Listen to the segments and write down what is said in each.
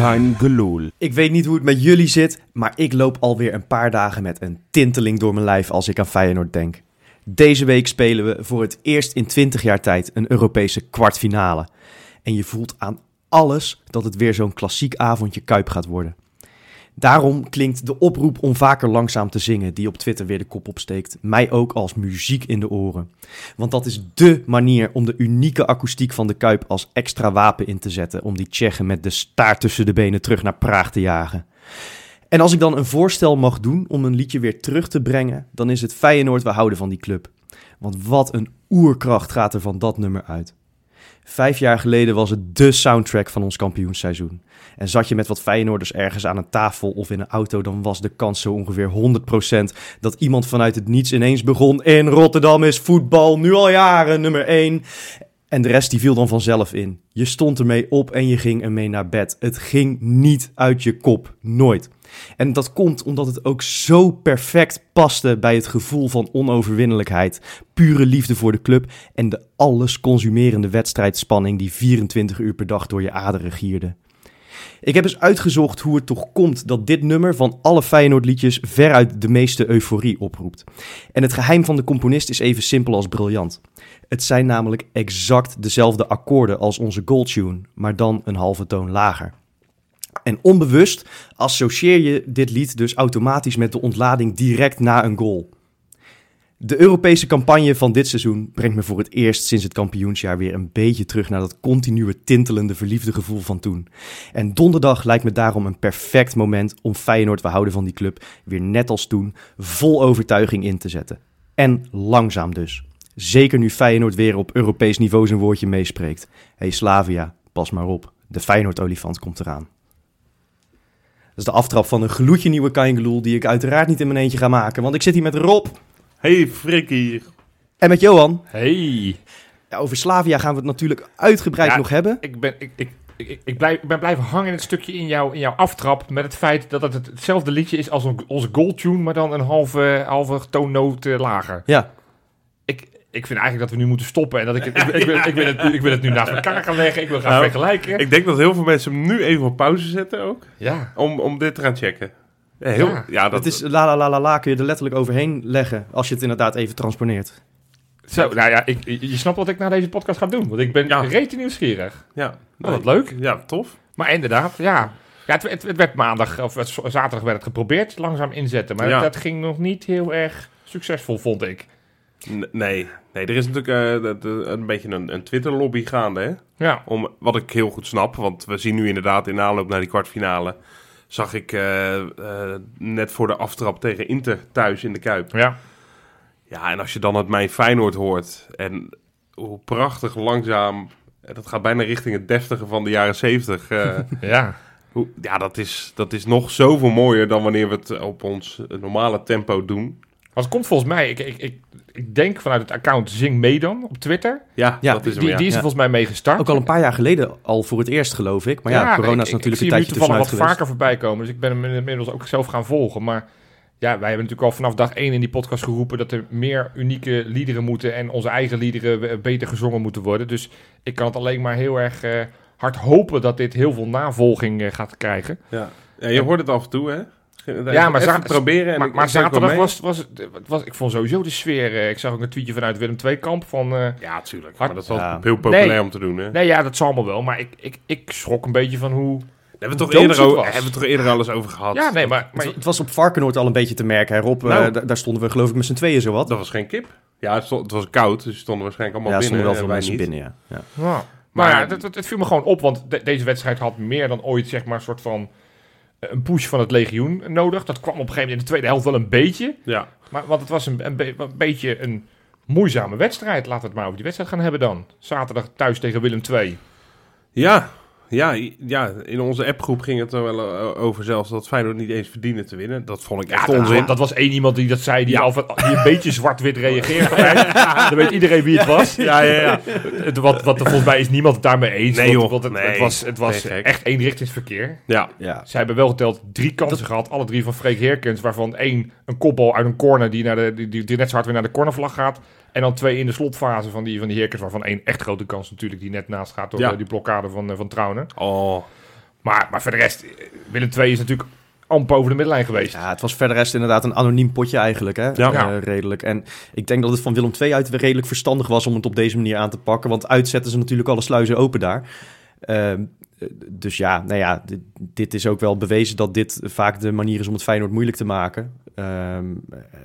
Kein. Ik weet niet hoe het met jullie zit, maar ik loop alweer een paar dagen met een tinteling door mijn lijf als ik aan Feyenoord denk. Deze week spelen we voor het eerst in 20 jaar tijd een Europese kwartfinale. En je voelt aan alles dat het weer zo'n klassiek avondje Kuip gaat worden. Daarom klinkt de oproep om vaker langzaam te zingen, die op Twitter weer de kop opsteekt, mij ook als muziek in de oren. Want dat is dé manier om de unieke akoestiek van de Kuip als extra wapen in te zetten, om die Tsjechen met de staart tussen de benen terug naar Praag te jagen. En als ik dan een voorstel mag doen om een liedje weer terug te brengen, dan is het Feyenoord, we houden van die club. Want wat een oerkracht gaat er van dat nummer uit. Vijf jaar geleden was het dé soundtrack van ons kampioensseizoen. En zat je met wat Feyenoorders ergens aan een tafel of in een auto, dan was de kans zo ongeveer 100% dat iemand vanuit het niets ineens begon. In Rotterdam is voetbal nu al jaren nummer 1. En de rest die viel dan vanzelf in. Je stond ermee op en je ging ermee naar bed. Het ging niet uit je kop, nooit. En dat komt omdat het ook zo perfect paste bij het gevoel van onoverwinnelijkheid, pure liefde voor de club en de alles consumerende wedstrijdspanning die 24 uur per dag door je aderen gierde. Ik heb eens uitgezocht hoe het toch komt dat dit nummer van alle Feyenoord-liedjes veruit de meeste euforie oproept. En het geheim van de componist is even simpel als briljant. Het zijn namelijk exact dezelfde akkoorden als onze Goldtune, maar dan een halve toon lager. En onbewust associeer je dit lied dus automatisch met de ontlading direct na een goal. De Europese campagne van dit seizoen brengt me voor het eerst sinds het kampioensjaar weer een beetje terug naar dat continue tintelende verliefde gevoel van toen. En donderdag lijkt me daarom een perfect moment om Feyenoord, we houden van die club, weer net als toen vol overtuiging in te zetten. En langzaam dus. Zeker nu Feyenoord weer op Europees niveau zijn woordje meespreekt. hey Slavia, pas maar op, de Feyenoord-olifant komt eraan. Dat is de aftrap van een gloedje nieuwe Kaingeloel die ik uiteraard niet in mijn eentje ga maken, want ik zit hier met Rob Hey Frikkie. en met Johan. Hey, Ja, over Slavia gaan we het natuurlijk uitgebreid Ja. nog hebben. ik ben, ik, ik, ik, ik blijf, ik ben blijven hangen in het stukje in, jou, in jouw aftrap met het feit dat het hetzelfde liedje is als een- onze Goldtune, maar dan een halve, halve toonnoot eh, lager. Ja, Ik, vind eigenlijk dat we nu moeten stoppen en dat ik, ik, ik, wil, ik, wil het, ik wil het nu naast elkaar gaan leggen, ik wil gaan Nou, vergelijken. Ik denk dat heel veel mensen hem nu even op pauze zetten ook. ja. Om, om dit te gaan checken. Ja, heel, Ja. ja. dat het is la la la la la kun je er letterlijk overheen leggen als je het inderdaad even transponeert. Zo, nou ja, ik, je snapt wat ik na deze podcast ga doen, want ik ben Ja. rete nieuwsgierig. Ja, Oh, wat leuk. Ja, tof. Maar inderdaad, ja. ja het, het, het werd maandag, of het, zaterdag werd het geprobeerd, langzaam inzetten. Maar Ja. dat ging nog niet heel erg succesvol, vond ik. Nee, nee, er is natuurlijk eh, een beetje een, een Twitter-lobby gaande, hè? Ja, Om, wat ik heel goed snap, want we zien nu inderdaad in aanloop naar die kwartfinale... zag ik eh, eh, net voor de aftrap tegen Inter thuis in de Kuip. ja. Ja, en als je dan het Mijn Feyenoord hoort en hoe prachtig langzaam... Dat gaat bijna richting het deftige van de jaren zeventig. ja. hoe- ja, dat is, dat is nog zoveel mooier dan wanneer we het op ons normale tempo doen. Want het komt volgens mij, ik, ik, ik, ik denk vanuit het account Zing Mee dan op Twitter. Ja, Ja, dat is hem, Die, ja. die is er volgens mij mee gestart. Ook al een paar jaar geleden al voor het eerst geloof ik. Maar ja, corona is ik- natuurlijk ik, een ik tijdje zie hem nu toevallig tussenuit wat geweest. vaker voorbij komen. Dus ik ben hem inmiddels ook zelf gaan volgen. Maar ja, wij hebben natuurlijk al vanaf dag één in die podcast geroepen... dat er meer unieke liederen moeten... en onze eigen liederen beter gezongen moeten worden. Dus ik kan het alleen maar heel erg eh, hard hopen... dat dit heel veel navolging eh, gaat krijgen. Ja. ja, je hoort het af en toe, hè? Ja, maar even za- proberen. En maar zaterdag was, was, het was... Ik vond sowieso de sfeer... eh, ik zag ook een tweetje vanuit Willem II-kamp van... eh, Ja, tuurlijk. Hard- Maar dat Ja. heel populair Nee. om te doen, hè? nee, ja, dat zal allemaal wel. Maar ik, ik, ik schrok een beetje van hoe... Daar hebben we het toch eerder, het over, was. hebben we het toch eerder al eens over gehad. Ja, nee, maar... maar Het, het was op Varkenoord al een beetje te merken. Hè, Rob, Nou. Eh, da- daar stonden we geloof ik met z'n tweeën zo wat. Dat was geen kip. Ja, het, stond- het was koud, dus stonden waarschijnlijk ja, allemaal er stonden binnen. wel veel mensen binnen, ja. ja. Ja. Maar Maar- ja, dat, dat, het viel me gewoon op, want de- deze wedstrijd had meer dan ooit zeg maar een soort van een push van het legioen nodig. Dat kwam op een gegeven moment in de tweede helft wel een beetje, Ja, maar want het was een, een, be- een beetje een moeizame wedstrijd. Laten we het maar over die wedstrijd gaan hebben dan. Zaterdag thuis tegen Willem II. Ja, ja, ja, in onze appgroep ging het er wel eh, over zelfs dat Feyenoord niet eens verdiende te winnen. Dat vond ik Ja, echt dat, onzin. dat was één iemand die dat zei, die, Ja. al, die een beetje zwart-wit reageerde. Dan weet iedereen wie het was. Ja, ja, ja. Het, wat, wat er volgens mij is niemand het daarmee eens. Nee, want, joh. want het, Nee. het was, het was Nee, echt eenrichtingsverkeer. Ja, Ja. Ze hebben wel geteld drie kansen gehad, alle drie van Freek Heerkens, waarvan één een kopbal uit een corner die, naar de, die, die, die net zo hard weer naar de cornervlag gaat. En dan twee in de slotfase van die, van die Heerkens, waarvan één echt grote kans natuurlijk, die net naast gaat door Ja. eh, die blokkade van, eh, van Trauner. oh, Maar, maar voor de rest, eh, Willem II is natuurlijk amper over de middenlijn geweest. Ja, het was verder rest inderdaad een anoniem potje eigenlijk, hè? Ja. Redelijk. En ik denk dat het van Willem II uit weer redelijk verstandig was om het op deze manier aan te pakken. Want uitzetten ze natuurlijk alle sluizen open daar. Ehm, eh, dus ja, nou ja, dit, dit is ook wel bewezen dat dit vaak de manier is om het Feyenoord moeilijk te maken. Ehm,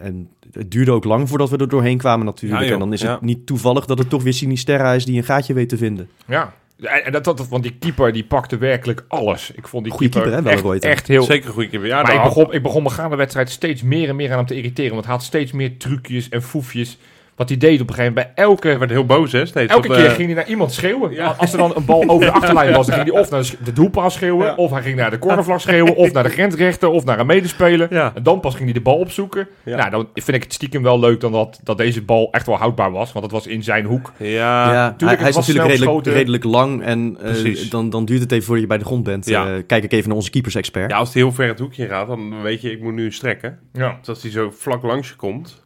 en het duurde ook lang voordat we er doorheen kwamen natuurlijk. Ja, joh. en dan is Ja. het niet toevallig dat het toch weer Sinisterra is die een gaatje weet te vinden. Ja. En dat, dat, want die keeper die pakte werkelijk alles. Ik vond die Goeie keeper, keeper, hè, echt, echt heel... zeker een goede keer. Ja, maar ik begon, ik begon me gaande wedstrijd steeds meer en meer aan hem te irriteren. Want hij had steeds meer trucjes en foefjes. Wat hij deed op een gegeven moment bij elke... Hij werd heel boos, hè? Steeds Elke op, keer eh, ging hij naar iemand schreeuwen. Ja. Als er dan een bal over de achterlijn was, dan ging hij of naar de doelpaal schreeuwen, Ja. of hij ging naar de cornervlag schreeuwen, of naar de grensrechter, of naar een medespeler. Ja. En dan pas ging hij de bal opzoeken. Ja. Nou, dan vind ik het stiekem wel leuk dan dat, dat deze bal echt wel houdbaar was, want dat was in zijn hoek. Ja, ja, hij, tuurlijk, hij het is was natuurlijk redelijk, redelijk lang en eh, dan, dan duurt het even voordat je bij de grond bent. Ja. Eh, kijk ik even naar onze keepers-expert. ja, als hij heel ver het hoekje gaat, dan weet je, ik moet nu strekken. Ja. Dus als hij zo vlak langs je komt,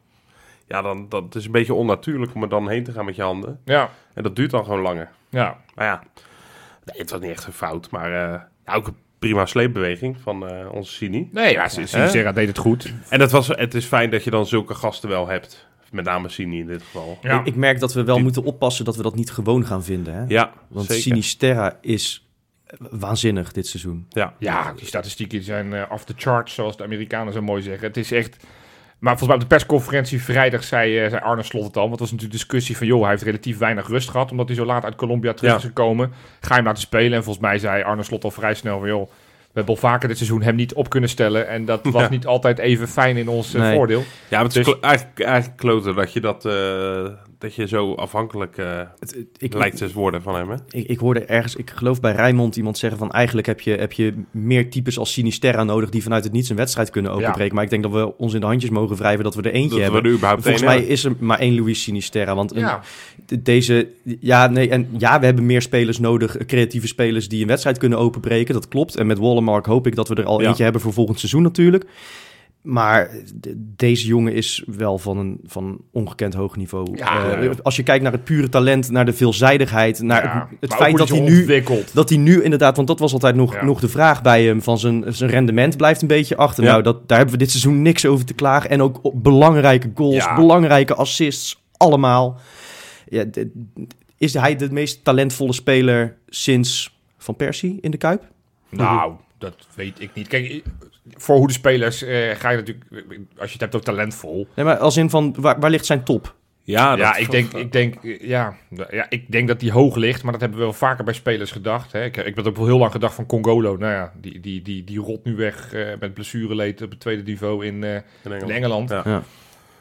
ja, dan dat is een beetje onnatuurlijk om er dan heen te gaan met je handen. Ja. En dat duurt dan gewoon langer. Ja. Maar ja, nee, het was niet echt een fout, maar eh, ja, ook een prima sleepbeweging van eh, onze Sini. Nee, ja, Sincera deed het goed. En het, was, het is fijn dat je dan zulke gasten wel hebt. Met name Sini in dit geval. Ja. Ik, ik merk dat we wel Die- moeten oppassen dat we dat niet gewoon gaan vinden. Hè? Ja, Want zeker. Sinisterra is waanzinnig dit seizoen. Ja. Ja, die statistieken zijn eh off the charts, zoals de Amerikanen zo mooi zeggen. Het is echt... Maar volgens mij op de persconferentie vrijdag zei, eh, zei Arne Slot het al. Want het was natuurlijk discussie van... joh, hij heeft relatief weinig rust gehad... omdat hij zo laat uit Colombia terug Ja. is gekomen. Ga je hem laten spelen? En volgens mij zei Arne Slot al vrij snel van... joh, we hebben al vaker dit seizoen hem niet op kunnen stellen. En dat was Ja. niet altijd even fijn in ons eh, Nee. voordeel. Ja, maar het is Dus- eigenlijk, eigenlijk kloten dat je, dat, eh, dat je zo afhankelijk eh, Het- het- ik, lijkt te worden van hem. Hè? ik, ik hoorde ergens, ik geloof bij Rijnmond iemand zeggen van eigenlijk heb je, heb je meer types als Sinisterra nodig die vanuit het niets een wedstrijd kunnen openbreken. Maar ik denk dat we ons in de handjes mogen wrijven dat we er eentje Dat we hebben. er überhaupt Volgens mij hebben. is er maar één Luis Sinisterra. Want Ja, de- deze, ja, nee, en ja, we hebben meer spelers nodig, creatieve spelers die een wedstrijd kunnen openbreken. Dat klopt. En met Wallenmark hoop ik dat we er al Ja. eentje hebben voor volgend seizoen natuurlijk. Maar de- deze jongen is wel van een, van ongekend hoog niveau. Ja, Eh, als je kijkt naar het pure talent, naar de veelzijdigheid, naar ja. het, feit dat hij nu dat hij nu inderdaad, want dat was altijd nog, Ja. nog de vraag bij hem, van zijn, zijn rendement blijft een beetje achter. Nou, dat, daar hebben we dit seizoen niks over te klagen. En ook op belangrijke goals, belangrijke assists, allemaal. Is hij de meest talentvolle speler sinds Van Persie in de Kuip? Nou, dat weet ik niet. Kijk, voor hoe de spelers eh, ga je natuurlijk... Als je het hebt over talentvol... Nee, maar als in van, waar, waar ligt zijn top? Ja, ja, dat- ik denk, ik, denk, ja, ja, ik denk dat die hoog ligt, maar dat hebben we wel vaker bij spelers gedacht. Hè. Ik, ik heb ook wel heel lang gedacht van Congolo. Nou ja, die, die, die, die rot nu weg eh, met blessureleed op het tweede niveau in, eh, in Engeland. in Engeland. Ja. Ja.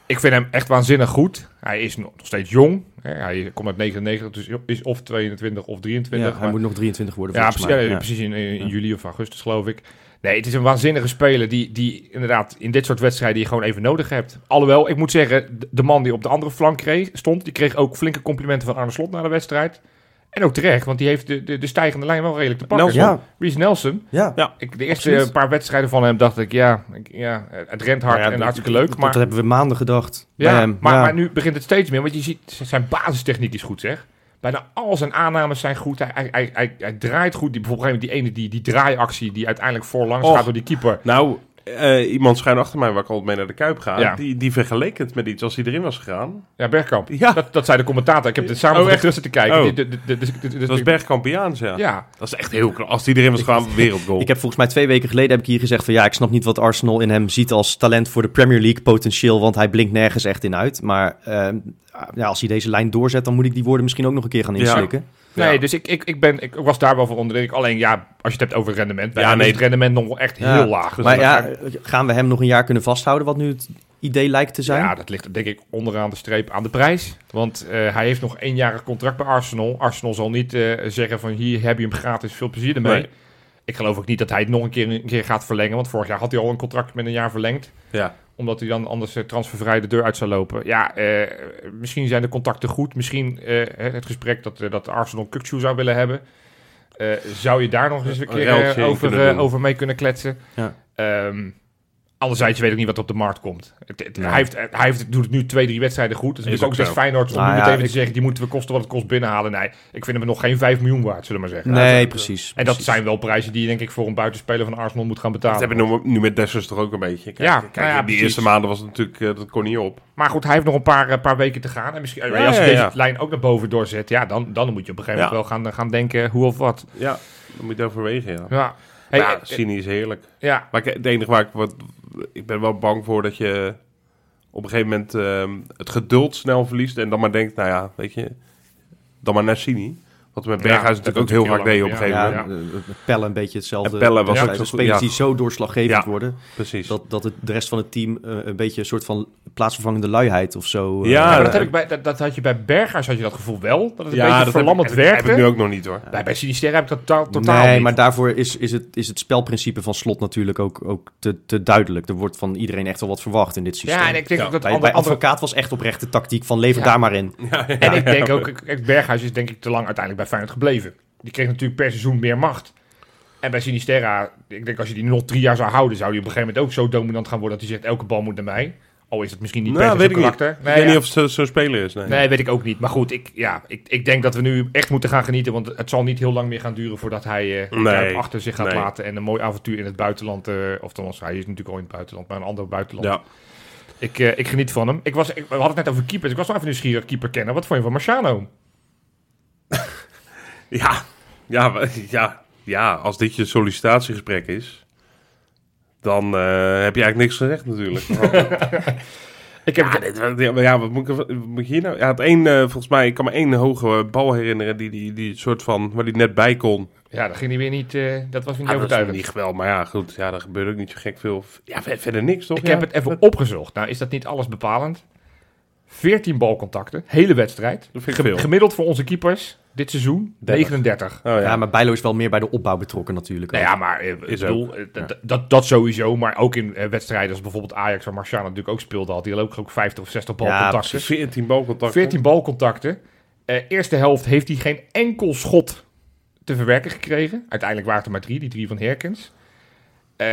Ik vind hem echt waanzinnig goed. Hij is nog steeds jong. Hij komt uit 99, dus is of 22 of 23. Ja, hij maar- moet nog 23 worden ja, precies, ja, Ja. precies in, in, juli of augustus geloof ik. Nee, het is een waanzinnige speler die, die inderdaad in dit soort wedstrijden je gewoon even nodig hebt. Alhoewel, ik moet zeggen, de- de man die op de andere flank kreeg, stond, die kreeg ook flinke complimenten van Arne Slot na de wedstrijd. En ook terecht, want die heeft de, de, de stijgende lijn wel redelijk te pakken. Nelson. Ja, Reece Nelson. ja. Ik, de eerste Absoluut. paar wedstrijden van hem dacht ik, ja, ik, ja het rent hard ja, en hartstikke leuk. Dat, Maar, dat hebben we maanden gedacht bij ja, hem. maar, Ja. maar nu begint het steeds meer, want je ziet, zijn basistechniek is goed zeg. Bijna al zijn aannames zijn goed. Hij, hij, hij, hij, hij draait goed. Die, bijvoorbeeld die ene, die, die draaiactie die uiteindelijk voorlangs Och. gaat door die keeper. Nou, eh, iemand schuin achter mij waar ik altijd mee naar de Kuip ga. Ja. Die, die vergeleek het met iets als hij erin was gegaan. Ja, Bergkamp. Ja. Dat, dat zei de commentator. Ik heb het samen Oh, oh, echt? tussen te kijken. Oh. Dat was Bergkampiaans, ja. Ja, Dat is echt heel knap. Als die erin was gegaan, wereldgoal. Ik heb volgens mij twee weken geleden heb ik hier gezegd van ja, ik snap niet wat Arsenal in hem ziet als talent voor de Premier League potentieel, want hij blinkt nergens echt in uit. Maar ehm, ja, als hij deze lijn doorzet, dan moet ik die woorden misschien ook nog een keer gaan Ja. Nee, Ja. dus ik, ik, ik, ben, ik was daar wel van onder. Alleen ja, als je het hebt over rendement. Ja, nee. het rendement nog wel echt Ja. heel laag. Dus Maar ja, ga- gaan we hem nog een jaar kunnen vasthouden, wat nu het idee lijkt te zijn? Ja, dat ligt denk ik onderaan de streep aan de prijs. Want eh, hij heeft nog een eenjarig contract bij Arsenal. Arsenal zal niet eh, zeggen van hier heb je hem gratis, veel plezier ermee. Nee. Ik geloof ook niet dat hij het nog een keer, een keer gaat verlengen. Want vorig jaar had hij al een contract met een jaar verlengd. Ja. Omdat hij dan anders eh, transfervrij de deur uit zou lopen. Ja, eh, misschien zijn de contacten goed. Misschien eh, het gesprek dat, dat Arsenal Kukçu zou willen hebben. Eh, zou je daar nog eens een keer over, over mee kunnen kletsen? Ja. Ehm, anderzijds weet ik niet wat er op de markt komt. Het, het- Nee. hij, heeft, hij heeft, doet het nu twee, drie wedstrijden goed. Dus het Is is ook best zo. Feyenoord om Nou nu ja, meteen ik- te zeggen... die moeten we kosten wat het kost binnenhalen. Nee, ik vind hem nog geen 5 miljoen waard, zullen we maar zeggen. nee, En precies. dat precies. zijn wel prijzen die je denk ik voor een buitenspeler van Arsenal moet gaan Dat betalen. hebben we nu, nu met Dessers toch ook een beetje. Kijk, Ja, kijk, nou ja, die precies. eerste maanden was het natuurlijk, eh, dat kon niet op. Maar goed, hij heeft nog een paar, eh, paar weken te gaan. En misschien, Ja, als ja, deze ja. lijn ook naar boven doorzet... Ja, dan, dan moet je op een gegeven moment Ja. wel gaan, gaan denken hoe of wat. Ja, dan moet je overwegen, ja. Ja, hey, ja, eh, Cini is heerlijk. ja. Maar ik- het enige waar ik wat... Ik ben wel bang voor dat je op een gegeven moment ehm, het geduld snel verliest. En dan maar denkt, nou ja, weet je, dan maar naar Cini. Wat we met Ja, Berghuis dat natuurlijk ook heel vaak deden op een gegeven Ja, moment. eh, eh, Pelle een beetje hetzelfde. En Pelle was Ja, ook zo- spelers ja. die zo doorslaggevend Ja. worden, Precies. dat, dat het, de rest van het team eh, een beetje een soort van plaatsvervangende luiheid of zo. eh, Ja, Ja, maar dat, dat- heb ik bij, dat, dat had je bij Berghuis had je dat gevoel wel. Dat het een ja, beetje dat verlammend heb, ik- heb werkte. ik nu ook nog niet hoor. Bij, bij Sinister heb ik dat totaal, totaal nee, niet. maar daarvoor is, is, het, is het spelprincipe van slot natuurlijk ook, ook te, te duidelijk. Er wordt van iedereen echt wel wat verwacht in dit systeem. ja, en ik denk Ja, ook dat bij, bij advocaat was echt oprecht de tactiek van lever daar maar in. En ik denk ook, Berghuis is denk ik te lang uiteindelijk bij Feyenoord gebleven. Die kreeg natuurlijk per seizoen meer macht. En bij Sinisterra, ik denk als je die nog drie jaar zou houden, zou hij op een gegeven moment ook zo dominant gaan worden dat hij zegt elke bal moet naar mij. Al is het misschien niet Nou, per weet ik niet. karakter. ik Nee, weet ja. niet of het zo- zo'n speler is. Nee. Nee, weet ik ook niet. Maar goed, ik, ja, ik, ik denk dat we nu echt moeten gaan genieten. Want het zal niet heel lang meer gaan duren voordat hij eh Nee, achter zich gaat nee. laten. En een mooi avontuur in het buitenland. eh of althans, hij is natuurlijk al in het buitenland, maar een ander buitenland. Ja. Ik, eh, ik geniet van hem. Ik was, ik, we hadden het net over keepers. Ik was nog even nieuwsgierig keeper kennen. Wat vond je van Marciano? Ja, ja, ja, ja, als dit je sollicitatiegesprek is, dan eh, heb je eigenlijk niks gezegd natuurlijk. Ik heb ja, dit- ja, wat moet ik, wat moet ik hier nou? Ja, het één, eh, volgens mij, ik kan me één hoge bal herinneren die, die, die soort van, waar die net bij kon. ja, dat ging hij weer niet. eh, dat was weer niet is overtuigend. niet maar ja, goed, ja, er gebeurt ook niet zo gek veel. Ja, ver- verder niks, toch? Ik Ja, heb het even opgezocht. Nou, is dat niet alles bepalend? 14 balcontacten, hele wedstrijd. Dat vind ik veel. Gemiddeld voor onze keepers dit seizoen 30. 39. Oh, ja. Ja. maar Bijlo is wel meer bij de opbouw betrokken natuurlijk. Nou ook. ja, maar eh, ik Is bedoel, eh, dat, dat sowieso. Maar ook in eh, wedstrijden als bijvoorbeeld Ajax, waar Marciano natuurlijk ook speelde, had hij ook, ook 50 of 60 balcontacten. 14 balcontacten. 14 balcontacten. Eh, eerste helft heeft hij geen enkel schot te verwerken gekregen. Uiteindelijk waren het er maar drie, die drie van Herkens. Eh,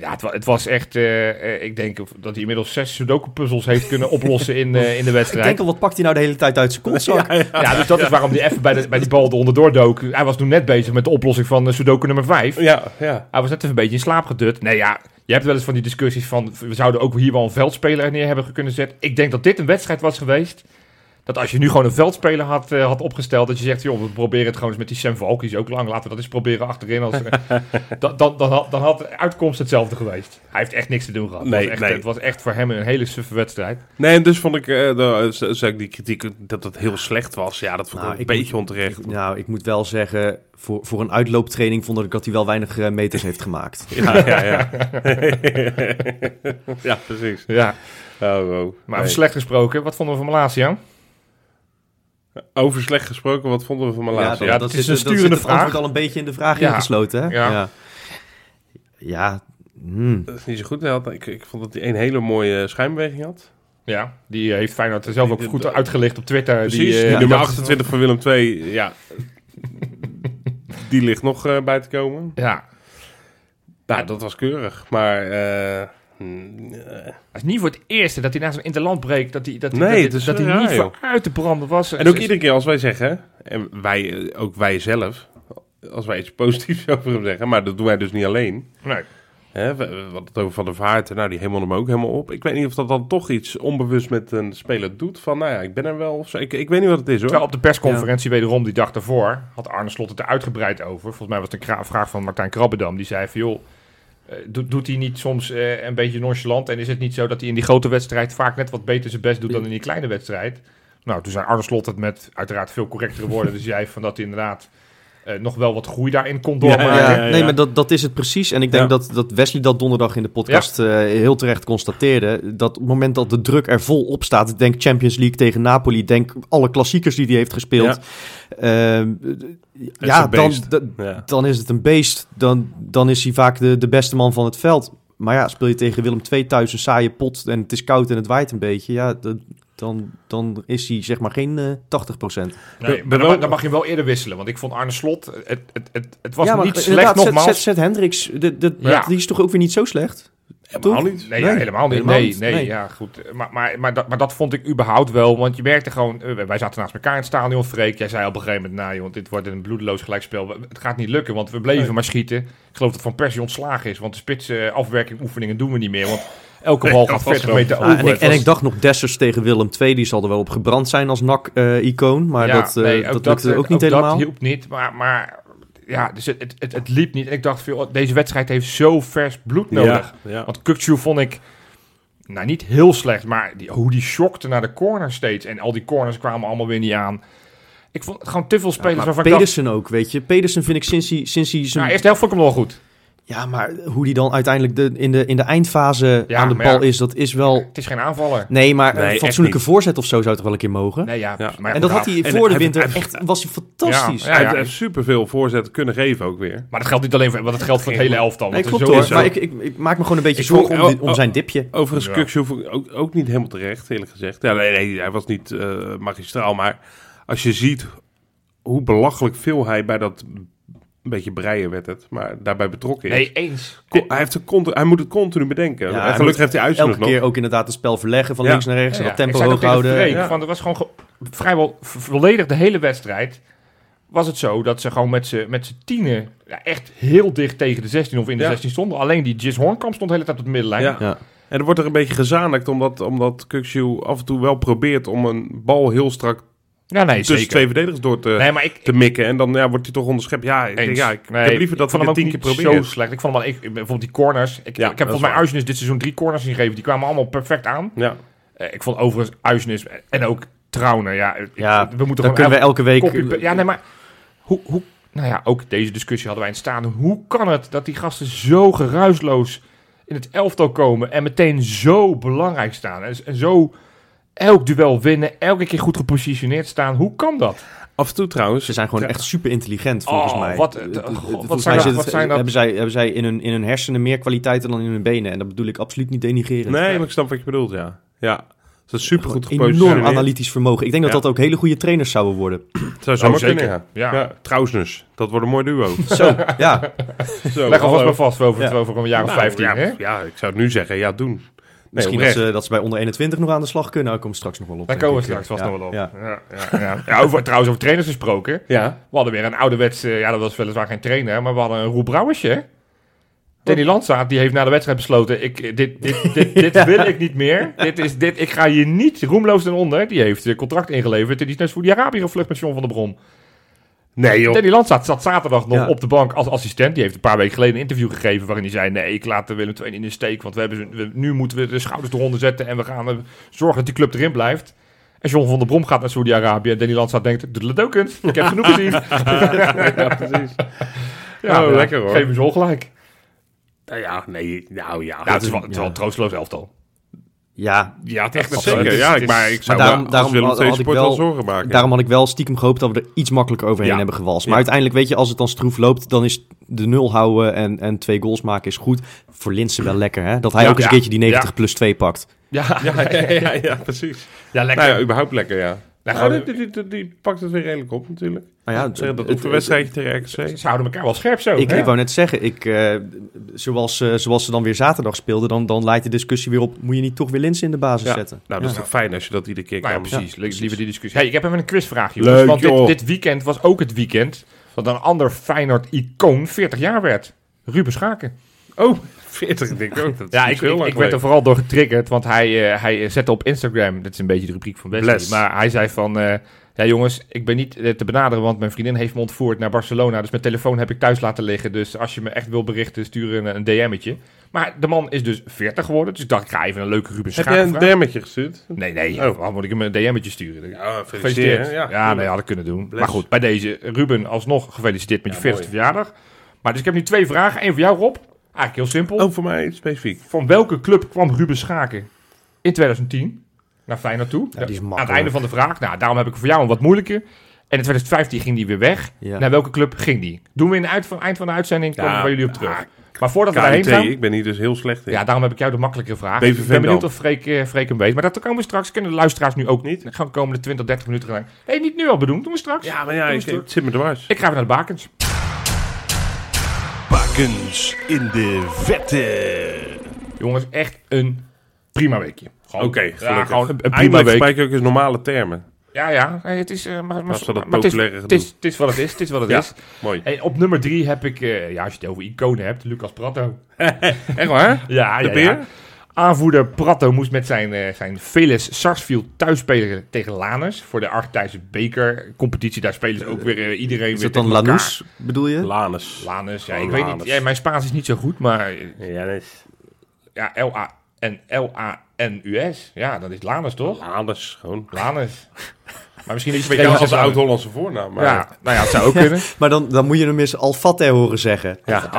ja, het, wa- het was echt, eh, eh, ik denk dat hij inmiddels zes Sudoku-puzzels heeft kunnen oplossen in, eh, in de Ik wedstrijd. denk al, wat pakt hij nou de hele tijd uit zijn kontzak? Ja, dus dat is waarom hij even bij, de, bij die bal onderdoor dook. Hij was toen net bezig met de oplossing van Sudoku nummer 5. Ja, ja. Hij was net even een beetje in slaap gedut. Nee, ja, je hebt wel eens van die discussies van... we zouden ook hier wel een veldspeler neer hebben kunnen zetten. Ik denk dat dit een wedstrijd was geweest... dat als je nu gewoon een veldspeler had, eh, had opgesteld... dat je zegt, joh, we proberen het gewoon eens met die Sam Valk. Die is ook lang, laten we dat eens proberen achterin. Als, dan, dan, dan, had, dan had de uitkomst hetzelfde geweest. Hij heeft echt niks te doen gehad. Nee, het, was echt, nee. het was echt voor hem een hele suffe wedstrijd. Nee, en dus vond ik, eh, de, z- zei ik die kritiek dat het heel slecht was. Ja, dat vond ik Nou, een ik beetje moet- onterecht. Ik- nou, ik moet wel zeggen, voor, voor een uitlooptraining vond ik dat hij wel weinig eh, meters heeft gemaakt. Ja, ja, ja. ja, precies. Ja, Oh, maar Nee. slecht gesproken. Wat vonden we van Malasia? Over slecht gesproken, wat vonden we van mijn laatste? ja, dat, dat zit, is een dat zit sturende antwoord vraag. al een beetje in de vraag Ja. ingesloten, hè? Ja. Ja, Ja, hmm. Dat is niet zo goed. Had- Ik, ik vond dat hij een hele mooie schijnbeweging had. Ja, die heeft Feyenoord zelf ook goed uitgelicht op Twitter. Precies, die, eh, die nummer dacht- 28 van Willem II, ja. die ligt nog eh, bij te komen. Ja, Nou, dat was keurig. Maar, eh, mm, Het is niet voor het eerste dat hij na zo'n interland breekt, dat hij, dat hij, Nee, dat, het is dat hij raar, niet joh. voor uit te branden was. En ook iedere keer als wij zeggen, en wij, eh, ook wij zelf, als wij iets positiefs over hem zeggen, maar dat doen wij dus niet alleen. Nee. Hè, wat het over Van der Vaart, nou die hemelde hem ook helemaal op. Ik weet niet of dat dan toch iets onbewust met een speler doet. Van, nou ja, ik ben er wel of zo. Ik, ik weet niet wat het is hoor. Terwijl op de persconferentie wederom die dag daarvoor had Arne Slot het er uitgebreid over. Volgens mij was het een vraag van Martijn Krabbedam. Die zei van joh, doet, doet hij niet soms eh, een beetje nonchalant? En is het niet zo dat hij in die grote wedstrijd vaak net wat beter zijn best doet dan in die kleine wedstrijd? Nou, toen zei Arne Slot het met uiteraard veel correctere woorden. dus jij van dat hij inderdaad eh, nog wel wat groei daarin kon Ja, doormaken. Ja, ja, ja. nee, maar dat, dat is het precies. En ik denk Ja. dat, dat Wesley dat donderdag in de podcast eh, heel terecht constateerde. Dat op het moment dat de druk er vol op staat, denk Champions League tegen Napoli, denk alle klassiekers die hij heeft gespeeld. Ehm, ja, dan, Ja. dan is het een beest. Dan, dan is hij vaak de, de beste man van het veld. Maar ja, speel je tegen Willem II thuis een saaie pot en het is koud en het waait een beetje. Ja, dat- dan, dan is hij zeg maar geen eh 80%. Nee, Ben maar dan, mag je wel eerder wisselen. Want ik vond Arne Slot, het, het, het, het was ja, maar niet slecht Zet- nogmaals. Zet, Zet Hendricks, de, de, Ja. die is toch ook weer niet zo slecht? Helemaal niet. Nee, Nee, ja, helemaal niet. helemaal nee, niet. nee, Nee. ja, goed. Maar, maar, maar, dat, maar dat vond ik überhaupt wel. Want je merkte gewoon... eh, wij zaten naast elkaar in het stadion. Freek, jij zei op een gegeven moment... Nou joh, dit wordt een bloedeloos gelijkspel. Het gaat niet lukken, want we bleven Nee. maar schieten. Ik geloof dat Van Persie ontslagen is. Want de spitse afwerking oefeningen doen we niet meer. Want elke bal dat gaat was 40 wel. meter Ja, over. en, ik, Het en ik dacht nog Dessers tegen Willem II, die zal er wel op gebrand zijn als NAC-icoon. maar Ja, dat, eh, nee, dat, ook lukte eh, ook niet Dat helemaal. hielp niet, maar, maar ja, dus het, het, het, het liep niet. En ik dacht, veel, deze wedstrijd heeft zo vers bloed nodig. Ja, ja. Want Kukcu vond ik, nou niet heel slecht, maar die, hoe die shockte naar de corner steeds. En al die corners kwamen allemaal weer niet aan. Ik vond het gewoon te veel spelers maar waarvan ik dacht... Pedersen ook, weet je. Pedersen vind ik sinds hij, sinds hij zijn... Nou, eerste helft vond ik hem wel goed. Ja, maar hoe die dan uiteindelijk de, in, de, in de eindfase Ja, aan de bal ja. is, dat is wel... Het is geen aanvaller. Nee, maar Nee, een fatsoenlijke voorzet of zo zou toch wel een keer mogen? Nee, ja, Ja. maar en dat had hij voor de winter hij- echt... Was hij fantastisch. Ja, Hij ja. heeft superveel voorzetten kunnen geven ook weer. Maar dat geldt niet alleen voor, want dat geldt voor het hele elftal. Nee, klopt hoor. Maar ik, ik, ik maak me gewoon een beetje zorgen om, die- om oh, zijn dipje. Overigens, ik ook, ook niet helemaal terecht, eerlijk gezegd. Ja, nee, nee, hij was niet eh, magistraal. Maar als je ziet hoe belachelijk veel hij bij dat... Een beetje breien werd het, maar daarbij betrokken is. Nee, eens. Ko- hij, heeft continu, hij moet het continu bedenken. Ja, en gelukkig heeft hij Elke Uitsnug nog. keer ook inderdaad het spel verleggen van Ja. links naar rechts. en Ja, dat tempo hoog houden. Van, het was gewoon ge- vrijwel volledig de hele wedstrijd. Was het zo dat ze gewoon met z'n tienen ja, echt heel dicht tegen de 16 of in de Ja. 16 stonden. Alleen die Jis Hornkamp stond de hele tijd op de middenlijn. Ja. Ja. En er wordt er een beetje gezanigd, omdat, omdat Kuksu af en toe wel probeert om een bal heel strak Ja, nee, tussen zeker. twee verdedigers door te, Nee, maar ik... te mikken. En dan ja, wordt hij toch onderschept. Ja, ik, denk, ja, ik, Nee, heb liever dat het hem tien keer probeert. zo slecht. Ik vond hem al, ik, bijvoorbeeld die corners. Ik, Ja, ik heb volgens mij. Uisnes dit seizoen drie corners gegeven. Die kwamen allemaal perfect aan. Ja. Eh, ik vond overigens Uisnes en ook Trauner. Ja, ik- Ja, we moeten Dan kunnen we elke week... Ja, nee, maar hoe, hoe, nou ja, ook deze discussie hadden wij in staan. Hoe kan het dat die gasten zo geruisloos in het elftal komen en meteen zo belangrijk staan en, en zo elk duel winnen, elke keer goed gepositioneerd staan? Hoe kan dat? Af en toe trouwens. Ze zijn gewoon echt super intelligent, volgens Oh, mij. wat- Eh, eh, eh, god, wat zijn mij dat- wat het- zijn dat- hebben zij, hebben zij in, hun, in hun hersenen meer kwaliteiten dan in hun benen. En dat bedoel ik absoluut niet denigrerend. Nee, maar ik snap wat je bedoelt, ja. Ja. Ze is super goed Enorm gepositioneerd. analytisch vermogen. Ik denk dat Ja. dat ook hele goede trainers zouden worden. Zou zomaar Oh, zeker. ja. Ja. ja. Trouwens, dat wordt een mooi duo. Zo, ja. Zo, Leg alvast maar vast over, Ja. over een jaar of Nou, 15. ja, hè? ja, ik zou het nu zeggen, ja, doen. Nee, Misschien dat ze, dat ze bij onder 21 nog aan de slag kunnen. Daar komen we straks nog wel op. Daar komen we straks vast Ja, nog wel op. ja. Ja. Ja, ja, ja. over, trouwens, over trainers gesproken. Ja. We hadden weer een ouderwets, eh, ja dat was weliswaar geen trainer, maar we hadden een Roel Brouwersje. Danny Landsaat, die heeft na de wedstrijd besloten, ik, dit, dit, dit, dit wil ik niet meer. Dit is, dit, ik ga hier niet roemloos ten onder. Die heeft contract ingeleverd en die is net voor die Arabië gevlucht met John van der Brom. Nee, joh. Danny Landsaat zat zaterdag nog Ja. op de bank als assistent. Die heeft een paar weken geleden een interview gegeven waarin hij zei, nee, ik laat de Willem II in de steek, want we hebben, ze- we- nu moeten we de schouders eronder zetten en we gaan eh, zorgen dat die club erin blijft. En John van der Brom gaat naar Saudi-Arabië en Danny Landsaat denkt, doe het ook eens. Ik heb genoeg gezien. ja, precies. Ja, Oh, ja, lekker, hoor. Geef hem zo ongelijk. Nou ja, nee, nou ja. Ja, het is wel, het is wel ja. een troosteloos elftal. Ja, Ja, het echt zeker. Ja, ik, maar ik zou Maar daarom- wel daarom als Willem II wel- wel zorgen maken. daarom had ik wel stiekem gehoopt dat we er iets makkelijker overheen Ja. hebben gewalst. Maar Ja. uiteindelijk, weet je, als het dan stroef loopt, dan is de nul houden en, en twee goals maken is goed. Voor Linsen wel lekker, hè? Dat hij Ja, ook eens een keertje die 90 Ja. plus 2 pakt. Ja, ja, ja, ja, ja, precies. ja lekker. Nou ja, überhaupt lekker, ja. Nou, Nou, die, die, die, die pakt het weer redelijk op natuurlijk. Nou ja, Zeg dat het- oefenwedstrijdje tegen RKC. Ze houden elkaar wel scherp zo. Ik, hè? ik wou net zeggen, ik, eh, zoals, eh, zoals ze dan weer zaterdag speelden, dan, dan leidt de discussie weer op, moet je niet toch weer Linsen in de basis Ja. zetten? Nou, dat is toch fijn als je dat iedere keer Nou ja, kan. precies. Ja. Liever die discussie. Hey, ik heb even een quizvraag, jongens. Leuk, want dit, dit weekend was ook het weekend dat een ander Feyenoord-icoon 40 jaar werd. Ruben Schaken. Oh, 40 denk ik ook. Dat Ja, ik, ik, werd er vooral door getriggerd, want hij, eh, hij zette op Instagram, dat is een beetje de rubriek van Wesley, maar hij zei van, eh, ja jongens, ik ben niet eh, te benaderen, want mijn vriendin heeft me ontvoerd naar Barcelona, dus mijn telefoon heb ik thuis laten liggen, dus als je me echt wil berichten, stuur een, een DM'tje. Maar de man is dus 40 geworden, dus ik dacht, ik ga even een leuke Ruben Heb Schaken jij een vragen. dermetje gestuurd? Nee, nee, Oh. waarom moet ik hem een DM'tje sturen? Ja, Gefeliciteerd. Ja, Ja, nee, had ik kunnen doen. Bless. Maar goed, bij deze, Ruben, alsnog gefeliciteerd met Ja, je 40ste mooi. verjaardag. Maar dus ik heb nu twee vragen. Eén voor jou, Rob. Eigenlijk heel simpel. Oh, voor mij specifiek. Van welke club kwam Ruben Schaken in 2010 naar Feyenoord toe? Ja, die is Aan het einde van de vraag. Nou, daarom heb ik voor jou een wat moeilijker. En in 2015 ging die weer weg. Ja. Naar welke club ging die? Doen we in het eind van, eind van de uitzending, komen we Ja, bij jullie op terug. ah, maar voordat we daarheen gaan... ik ben hier dus heel slecht in. Ja, daarom heb ik jou de makkelijkere vraag. BVV ik ben benieuwd dan. of Freek, eh, Freek hem weet. Maar dat komen we straks. Kunnen de luisteraars nu ook Niet? niet. Gaan de komende 20, 30 minuten lang. Hé, niet nu al bedoeld. Doen we straks. Ja, maar ja, we ik, het zit me dwars. Ik ga weer naar de bakens. Bakens in de vette. Jongens, echt een prima weekje. Gewoon, Oké, ja, gewoon een, een prima Eindelijk week. ook eens normale termen. Ja, ja. Het is, eh, maar, maar, Als we dat maar het, is, populaire het, is, het is wat het is. Het is wat het Ja. is. Mooi. En op nummer drie heb ik, eh, ja, als je het over iconen hebt, Lucas Pratto. Echt waar? Ja, De ja, beer? ja. Aanvoerder Pratto moest met zijn, eh zijn Veles Sarsfield thuis spelen tegen Lanus. Voor de Argentijnse bekercompetitie. Daar spelen ze ook weer eh, iedereen Is weer dat dan. Lanús, bedoel je? Lanus. Lanus, ja, Oh, ik weet Lanus. niet. Ja, mijn Spaans is niet zo goed, maar eh, Ja, dat is ja, L-A en L-A-N-U-S. Ja, dat is Lanus, toch? Lanus, gewoon. Lanus. Maar misschien is Ik het weet wel als een oud-Hollandse voornaam, maar... Ja, nou ja, het zou ook kunnen. Maar dan, dan moet je hem eens Alfate horen zeggen. ja.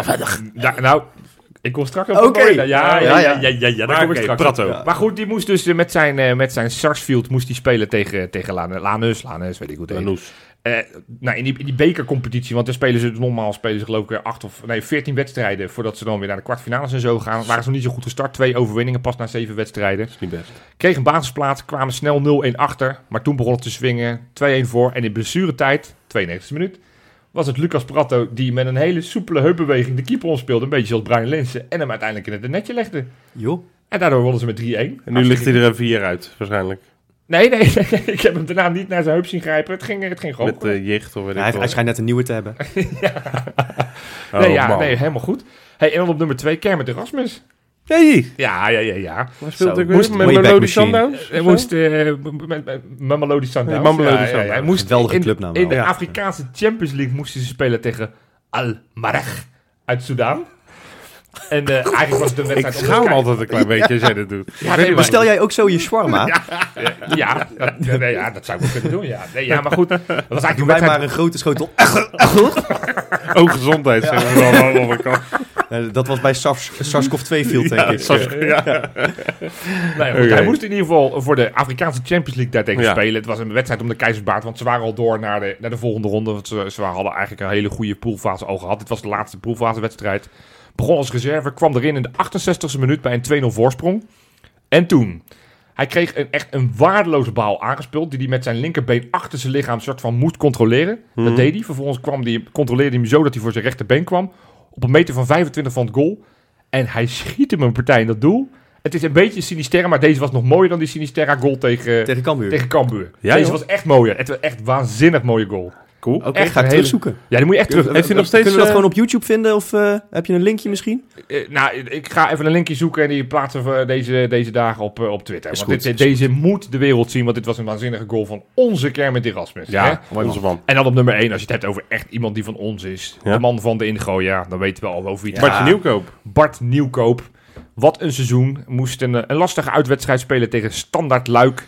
Ja, nou, ik kom straks op. Oké. mooie- Ja, ja, ja, ja, ja, ja, daar kom ik straks. Ja. Maar goed, die moest dus eh, met zijn, eh, met zijn Sarsfield moest hij spelen tegen, tegen Lan- Lanus. Lanus, weet ik hoe het heet. Lanus. Eh, nou, in die, in die bekercompetitie, want dan spelen ze normaal spelen ze geloof ik weer acht of nee, veertien wedstrijden voordat ze dan weer naar de kwartfinales en zo gaan. Waren ze nog niet zo goed gestart. Twee overwinningen pas na zeven wedstrijden. is niet best. Kreeg een basisplaats, kwamen snel 0-1 achter. Maar toen begon het te swingen. 2-1 voor. En in blessuretijd, 92e minuut, was het Lucas Pratto die met een hele soepele heupbeweging de keeper omspeelde. Een beetje zoals Brian Linsen. En hem uiteindelijk in het netje legde. Joh. En daardoor wonnen ze met 3-1. En nu ligt hij er een vier uit, waarschijnlijk. Nee, nee, nee, ik heb hem daarna niet naar zijn heup zien grijpen. Het ging, het ging gewoon. Met uh, jicht of weet Ja, ik hij, schijnt net een nieuwe te hebben. Oh, nee, ja, man. nee, helemaal goed. Hey, en dan op nummer 2, Kermit Erasmus. Hey, Ja, ja, ja, ja. waar speelt Zo, ik moest- weer? Met Melody. Sundowns? Hij moest uh, met, Mamelodi Sundowns. Ja, ja, ja, Sundowns. Hij moest Geweldige in, clubnaam In de. Afrikaanse Champions League moesten ze spelen tegen Al Marag uit Soudaan. En eh, eigenlijk was het een Ik wedstrijd om de schaam altijd een klein beetje als jij dat doet. Ja, nee, maar, Bestel jij ook zo je shawarma? ja, dat, ja, nee, ja, dat zou ik wel kunnen doen. Ja, nee, ja maar goed. Dat was eigenlijk Doe wedstrijd. maar een grote schotel. Oh, gezondheid, zeggen we wel aan de andere kant. Eh, dat was bij SARS, SARS-CoV-2 field, denk ik. Ja. Nee, goed. Hij moest in ieder geval voor de Afrikaanse Champions League daartegen Ja. spelen. Het was een wedstrijd om de keizersbaard, want ze waren al door naar de, naar de volgende ronde. Want ze, ze hadden eigenlijk een hele goede poolfase al gehad. Dit was de laatste poolfasewedstrijd. Begon als reserve, kwam erin in de 68e minuut bij een 2-0 voorsprong. En toen... Hij kreeg een, echt een waardeloze bal aangespeeld. Die hij met zijn linkerbeen achter zijn lichaam soort van moest controleren. Mhm. Dat deed hij. Vervolgens kwam die, controleerde hij hem zo dat hij voor zijn rechterbeen kwam. Op een meter van 25 van het goal. En hij schiet hem een partij in dat doel. Het is een beetje Sinisterra, maar deze was nog mooier dan die Sinisterra goal tegen, Tegen Cambuur. tegen Cambuur. Ja, deze joh. was echt mooier. Het was echt waanzinnig mooie goal. Cool. Oké, echt ga ik terugzoeken. Ja, die moet je echt terug. Heeft hij nog steeds... Kunnen we dat eh, gewoon op YouTube vinden? Of eh, heb je een linkje misschien? Eh, nou, ik ga even een linkje zoeken en die plaatsen we deze, deze dagen op, op Twitter. Is Want goed, dit, deze moet de wereld zien, want dit was een waanzinnige goal van onze Kermit Erasmus. hè? Ja, onze man. En dan op nummer 1, als je het hebt over echt iemand die van ons is. Ja. De man van de Ingo, ja, dan weten we al over wie het Bartje gaat. Nieuwkoop. Bart Nieuwkoop. Wat een seizoen. Moest een, een lastige uitwedstrijd spelen tegen Standaard Luik.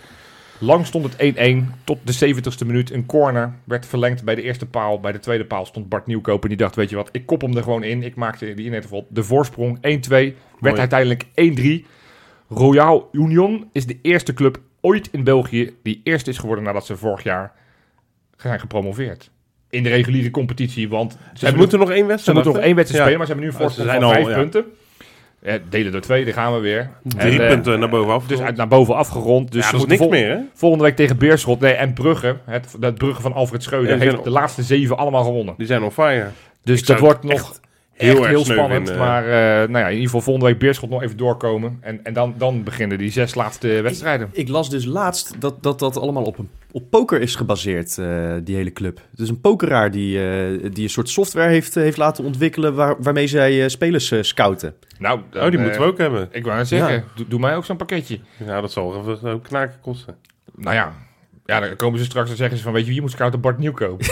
Lang stond het 1-1 tot de 70ste minuut. Een corner werd verlengd bij de eerste paal. Bij de tweede paal stond Bart Nieuwkoop en die dacht, weet je wat, ik kop hem er gewoon in. Ik maakte die in ieder geval de voorsprong 1-2. Werd Mooi. uiteindelijk 1-3. Royal Union is de eerste club ooit in België die eerst is geworden nadat ze vorig jaar zijn gepromoveerd. In de reguliere competitie, want ze, Ze moeten nog één ze wedstrijd moeten nog één wedstrijd spelen, maar ze hebben nu een Oh, ze voorsprong van vijf punten. Eh, delen door twee, daar gaan we weer. Drie En, eh, punten naar bovenaf. Dus uit naar boven afgerond. Dus ja, dat is vol- niks vol- meer, hè? volgende week tegen Beerschot nee, en Brugge. Het, dat Brugge van Alfred Schreuder Ja, heeft de laatste zeven allemaal gewonnen. Die zijn on fire. Dus Ik dat wordt nog... Heel echt erg heel spannend. Maar eh, nou ja, in ieder geval volgende week Beerschot nog even doorkomen. En, en dan, dan beginnen die zes laatste wedstrijden. Ik las dus laatst dat dat, dat allemaal op, een, op poker is gebaseerd, eh, die hele club. Dus een pokeraar die, eh, die een soort software heeft, heeft laten ontwikkelen waar, waarmee zij spelers scouten. Nou, Oh, die moeten we ook hebben. Ik wou zeggen, Ja. doe, doe mij ook zo'n pakketje. Ja, dat zal even een knaken kosten. Nou ja. Ja, dan komen ze straks en zeggen ze van, weet je, wie moet scouten Bart Nieuwkoop.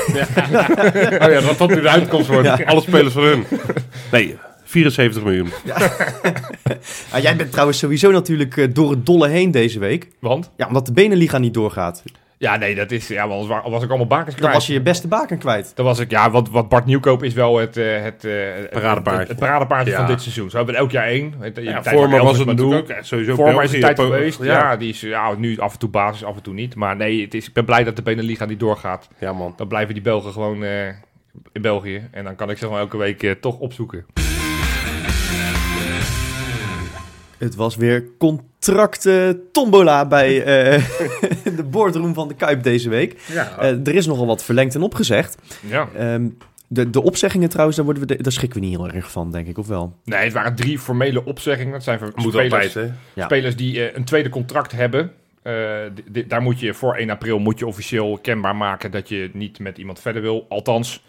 Oh ja, dat dat nu de uitkomst wordt. Alle spelers van hun. Nee, 74 miljoen. Ah, jij bent trouwens sowieso natuurlijk eh, door het dolle heen deze week. Want? Ja, omdat de Beneliga niet doorgaat. Ja, nee, dat is, ja, want anders wa- was ik allemaal bakens kwijt. Dan was je je beste baken kwijt. Dan was ik, ja, wat, wat Bart Nieuwkoop is wel het, eh, het, eh, het, Paradepaardje. het, het paradepaardje Ja. van dit seizoen. Zo hebben we er elk jaar één. Ja, me van was het natuurlijk ook sowieso Voor mij is het tijd geweest. Ja. Ja. die is ja, nu af en toe basis, af en toe niet. Maar nee, het is, ik ben blij dat de Beneliga niet doorgaat. Ja, man. Dan blijven die Belgen gewoon eh, in België. En dan kan ik ze gewoon elke week eh, toch opzoeken. Het was weer contracten tombola bij eh, de boardroom van de Kuip deze week. Ja. Eh, er is nogal wat verlengd en opgezegd. Ja. Ehm, de, de opzeggingen trouwens, daar, worden we de- daar schrikken we niet heel erg van, denk ik, of wel? Nee, het waren drie formele opzeggingen. Dat zijn voor Moet spelers, altijd, hè? Ja. spelers die eh, een tweede contract hebben. Eh, daar moet je voor 1 april moet je officieel kenbaar maken dat je niet met iemand verder wil. Althans,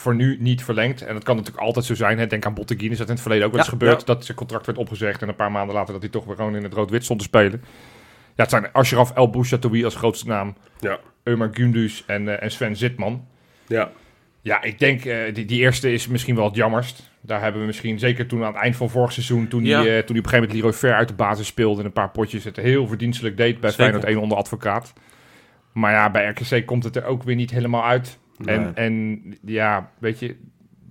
voor nu niet verlengd. En dat kan natuurlijk altijd zo zijn. Hè. Denk aan Botteguin, is dat in het verleden ook wel eens Ja, gebeurd. ja. Dat zijn contract werd opgezegd en een paar maanden later dat hij toch weer gewoon in het rood-wit stond te spelen. Ja, het zijn Ashraf El Bouchatoui als grootste naam. Ja. Ömer Gündüz en, eh, en Sven Zitman. Ja. Ja, ik denk, eh, die, die eerste is misschien wel het jammerst. Daar hebben we misschien, zeker toen aan het eind van vorig seizoen, toen, Ja. die, eh, toen die op een gegeven moment Leroy Ver uit de basis speelde en een paar potjes het heel verdienstelijk deed bij Zeker. Feyenoord 1 onder advocaat. Maar ja, bij RKC komt het er ook weer niet helemaal uit. En, Nee. en ja, weet je,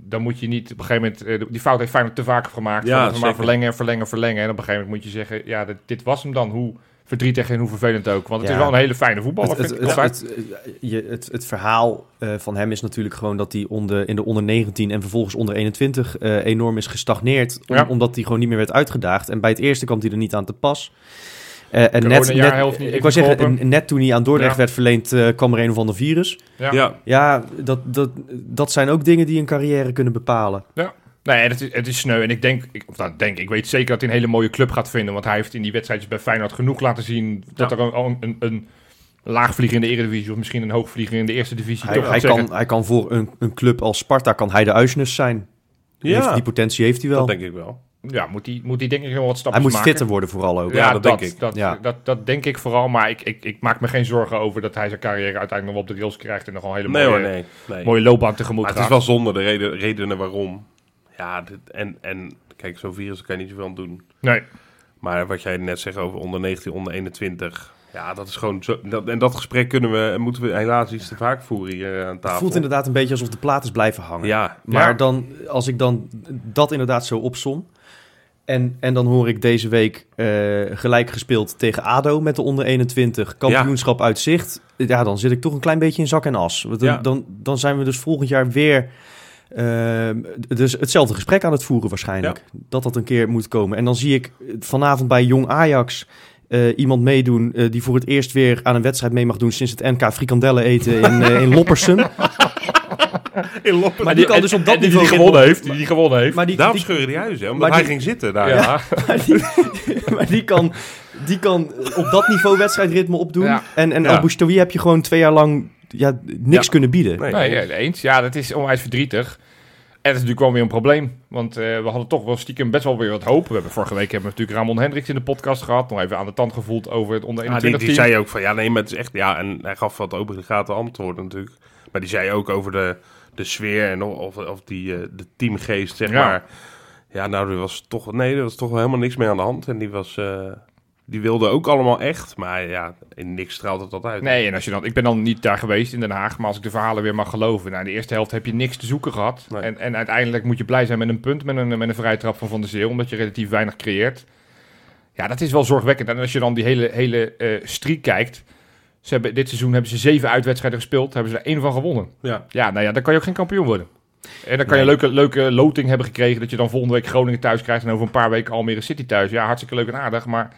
dan moet je niet op een gegeven moment, eh, die fout heeft Feyenoord te vaak gemaakt. Ja, maar verlengen, verlengen, verlengen. En op een gegeven moment moet je zeggen, ja, dit, dit was hem dan. Hoe verdrietig en hoe vervelend ook. Want het Ja. is wel een hele fijne voetballer, Het, het, verhaal eh, van hem is natuurlijk gewoon dat hij onder, in de onder 19 en vervolgens onder 21 eh, enorm is gestagneerd. om- Ja. Omdat hij gewoon niet meer werd uitgedaagd. En bij het eerste kwam hij er niet aan te pas. Eh, en net, net, ik wou zeggen, net toen hij aan Dordrecht Ja. werd verleend, eh, kwam er een of ander virus. Ja. Ja. Ja, dat, dat, dat zijn ook dingen die een carrière kunnen bepalen. Nee, het is, het is sneu. En ik denk, ik, of nou, denk, ik weet zeker dat hij een hele mooie club gaat vinden. Want hij heeft in die wedstrijdjes bij Feyenoord genoeg laten zien dat Ja. er een, een, een, een laagvlieger in de Eredivisie of misschien een hoogvlieger in de Eerste Divisie Hij, toch hij, kan, hij kan voor een, een club als Sparta kan hij de Uisnes zijn. Heeft- Ja, die potentie heeft hij wel. dat denk ik wel. Ja, moet hij moet die denk ik nog wat hij stapjes moet maken. fitter worden vooral ook. Ja, Ja, dat, dat dat, denk ik. Dat, Ja. dat, dat denk ik vooral. Maar ik, ik, ik maak me geen zorgen over dat hij zijn carrière uiteindelijk nog op de rails krijgt. En nog wel een hele Nee mooie, hoor, nee. nee. mooie loopbaan tegemoet Maar het is wel zonde, de reden, redenen waarom. Ja, dit, en, en kijk, zo'n virus kan je niet zoveel aan doen. Nee, Maar wat jij net zegt over onder 19, onder 21. Ja, dat is gewoon zo. Dat, en dat gesprek kunnen we, en moeten we helaas iets te vaak voeren hier eh, aan tafel. Het voelt inderdaad een beetje alsof de plaat is blijven hangen. Ja, Maar Ja. dan, als ik dan dat inderdaad zo opsom. En, en dan hoor ik deze week eh, gelijk gespeeld tegen ADO met de onder 21. Kampioenschap uit zicht. Ja, dan zit ik toch een klein beetje in zak en as. Dan, Ja. dan, dan zijn we dus volgend jaar weer eh, dus hetzelfde gesprek aan het voeren waarschijnlijk. Dat dat een keer moet komen. En dan zie ik vanavond bij Jong Ajax... eh, iemand meedoen die voor het eerst weer aan een wedstrijd mee mag doen sinds het NK frikandellen eten in, eh, in Loppersum. Maar die kan dus op dat die, niveau die gewonnen heeft. Die, die gewonnen heeft. Maar die, daarom die, scheuren die huizen, hè, omdat maar hij die- ging zitten daar. ja. maar die, maar die kan, die kan op dat niveau wedstrijdritme opdoen. Ja. En, en Ja. Heb je gewoon twee jaar lang ja, niks Ja. kunnen bieden. Nee, Nee, ja, eens. Ja, dat is onwijs verdrietig. En dat is natuurlijk wel weer een probleem. Want eh, we hadden toch wel stiekem best wel weer wat hoop. We hebben vorige week hebben we natuurlijk Ramon Hendricks in de podcast gehad. Nog even aan de tand gevoeld over het onder Ja, die, 21 die team. zei ook van ja, nee, maar het is echt. Ja, en hij gaf wat obligate antwoorden natuurlijk. Maar die zei ook over de, de sfeer en of, of die eh, de teamgeest, zeg Ja. maar. Ja, nou, er was toch. Nee, er was toch wel helemaal niks mee aan de hand. En die was. eh, die wilde ook allemaal echt. Maar ja, in niks straalt het dat uit. Nee, en als je dan, ik ben dan niet daar geweest in Den Haag, maar als ik de verhalen weer mag geloven. Nou, in de eerste helft heb je niks te zoeken gehad. Nee. En, en uiteindelijk moet je blij zijn met een punt, met een, met een vrije trap van Van der Zeel, omdat je relatief weinig creëert. Ja, dat is wel zorgwekkend. En als je dan die hele, hele eh streak kijkt. Ze hebben, dit seizoen hebben ze zeven uitwedstrijden gespeeld, hebben ze er één van gewonnen. Ja. Ja, nou ja, dan kan je ook geen kampioen worden. En dan kan je een leuke, leuke loting hebben gekregen dat je dan volgende week Groningen thuis krijgt en over een paar weken Almere City thuis. Ja, hartstikke leuk en aardig, maar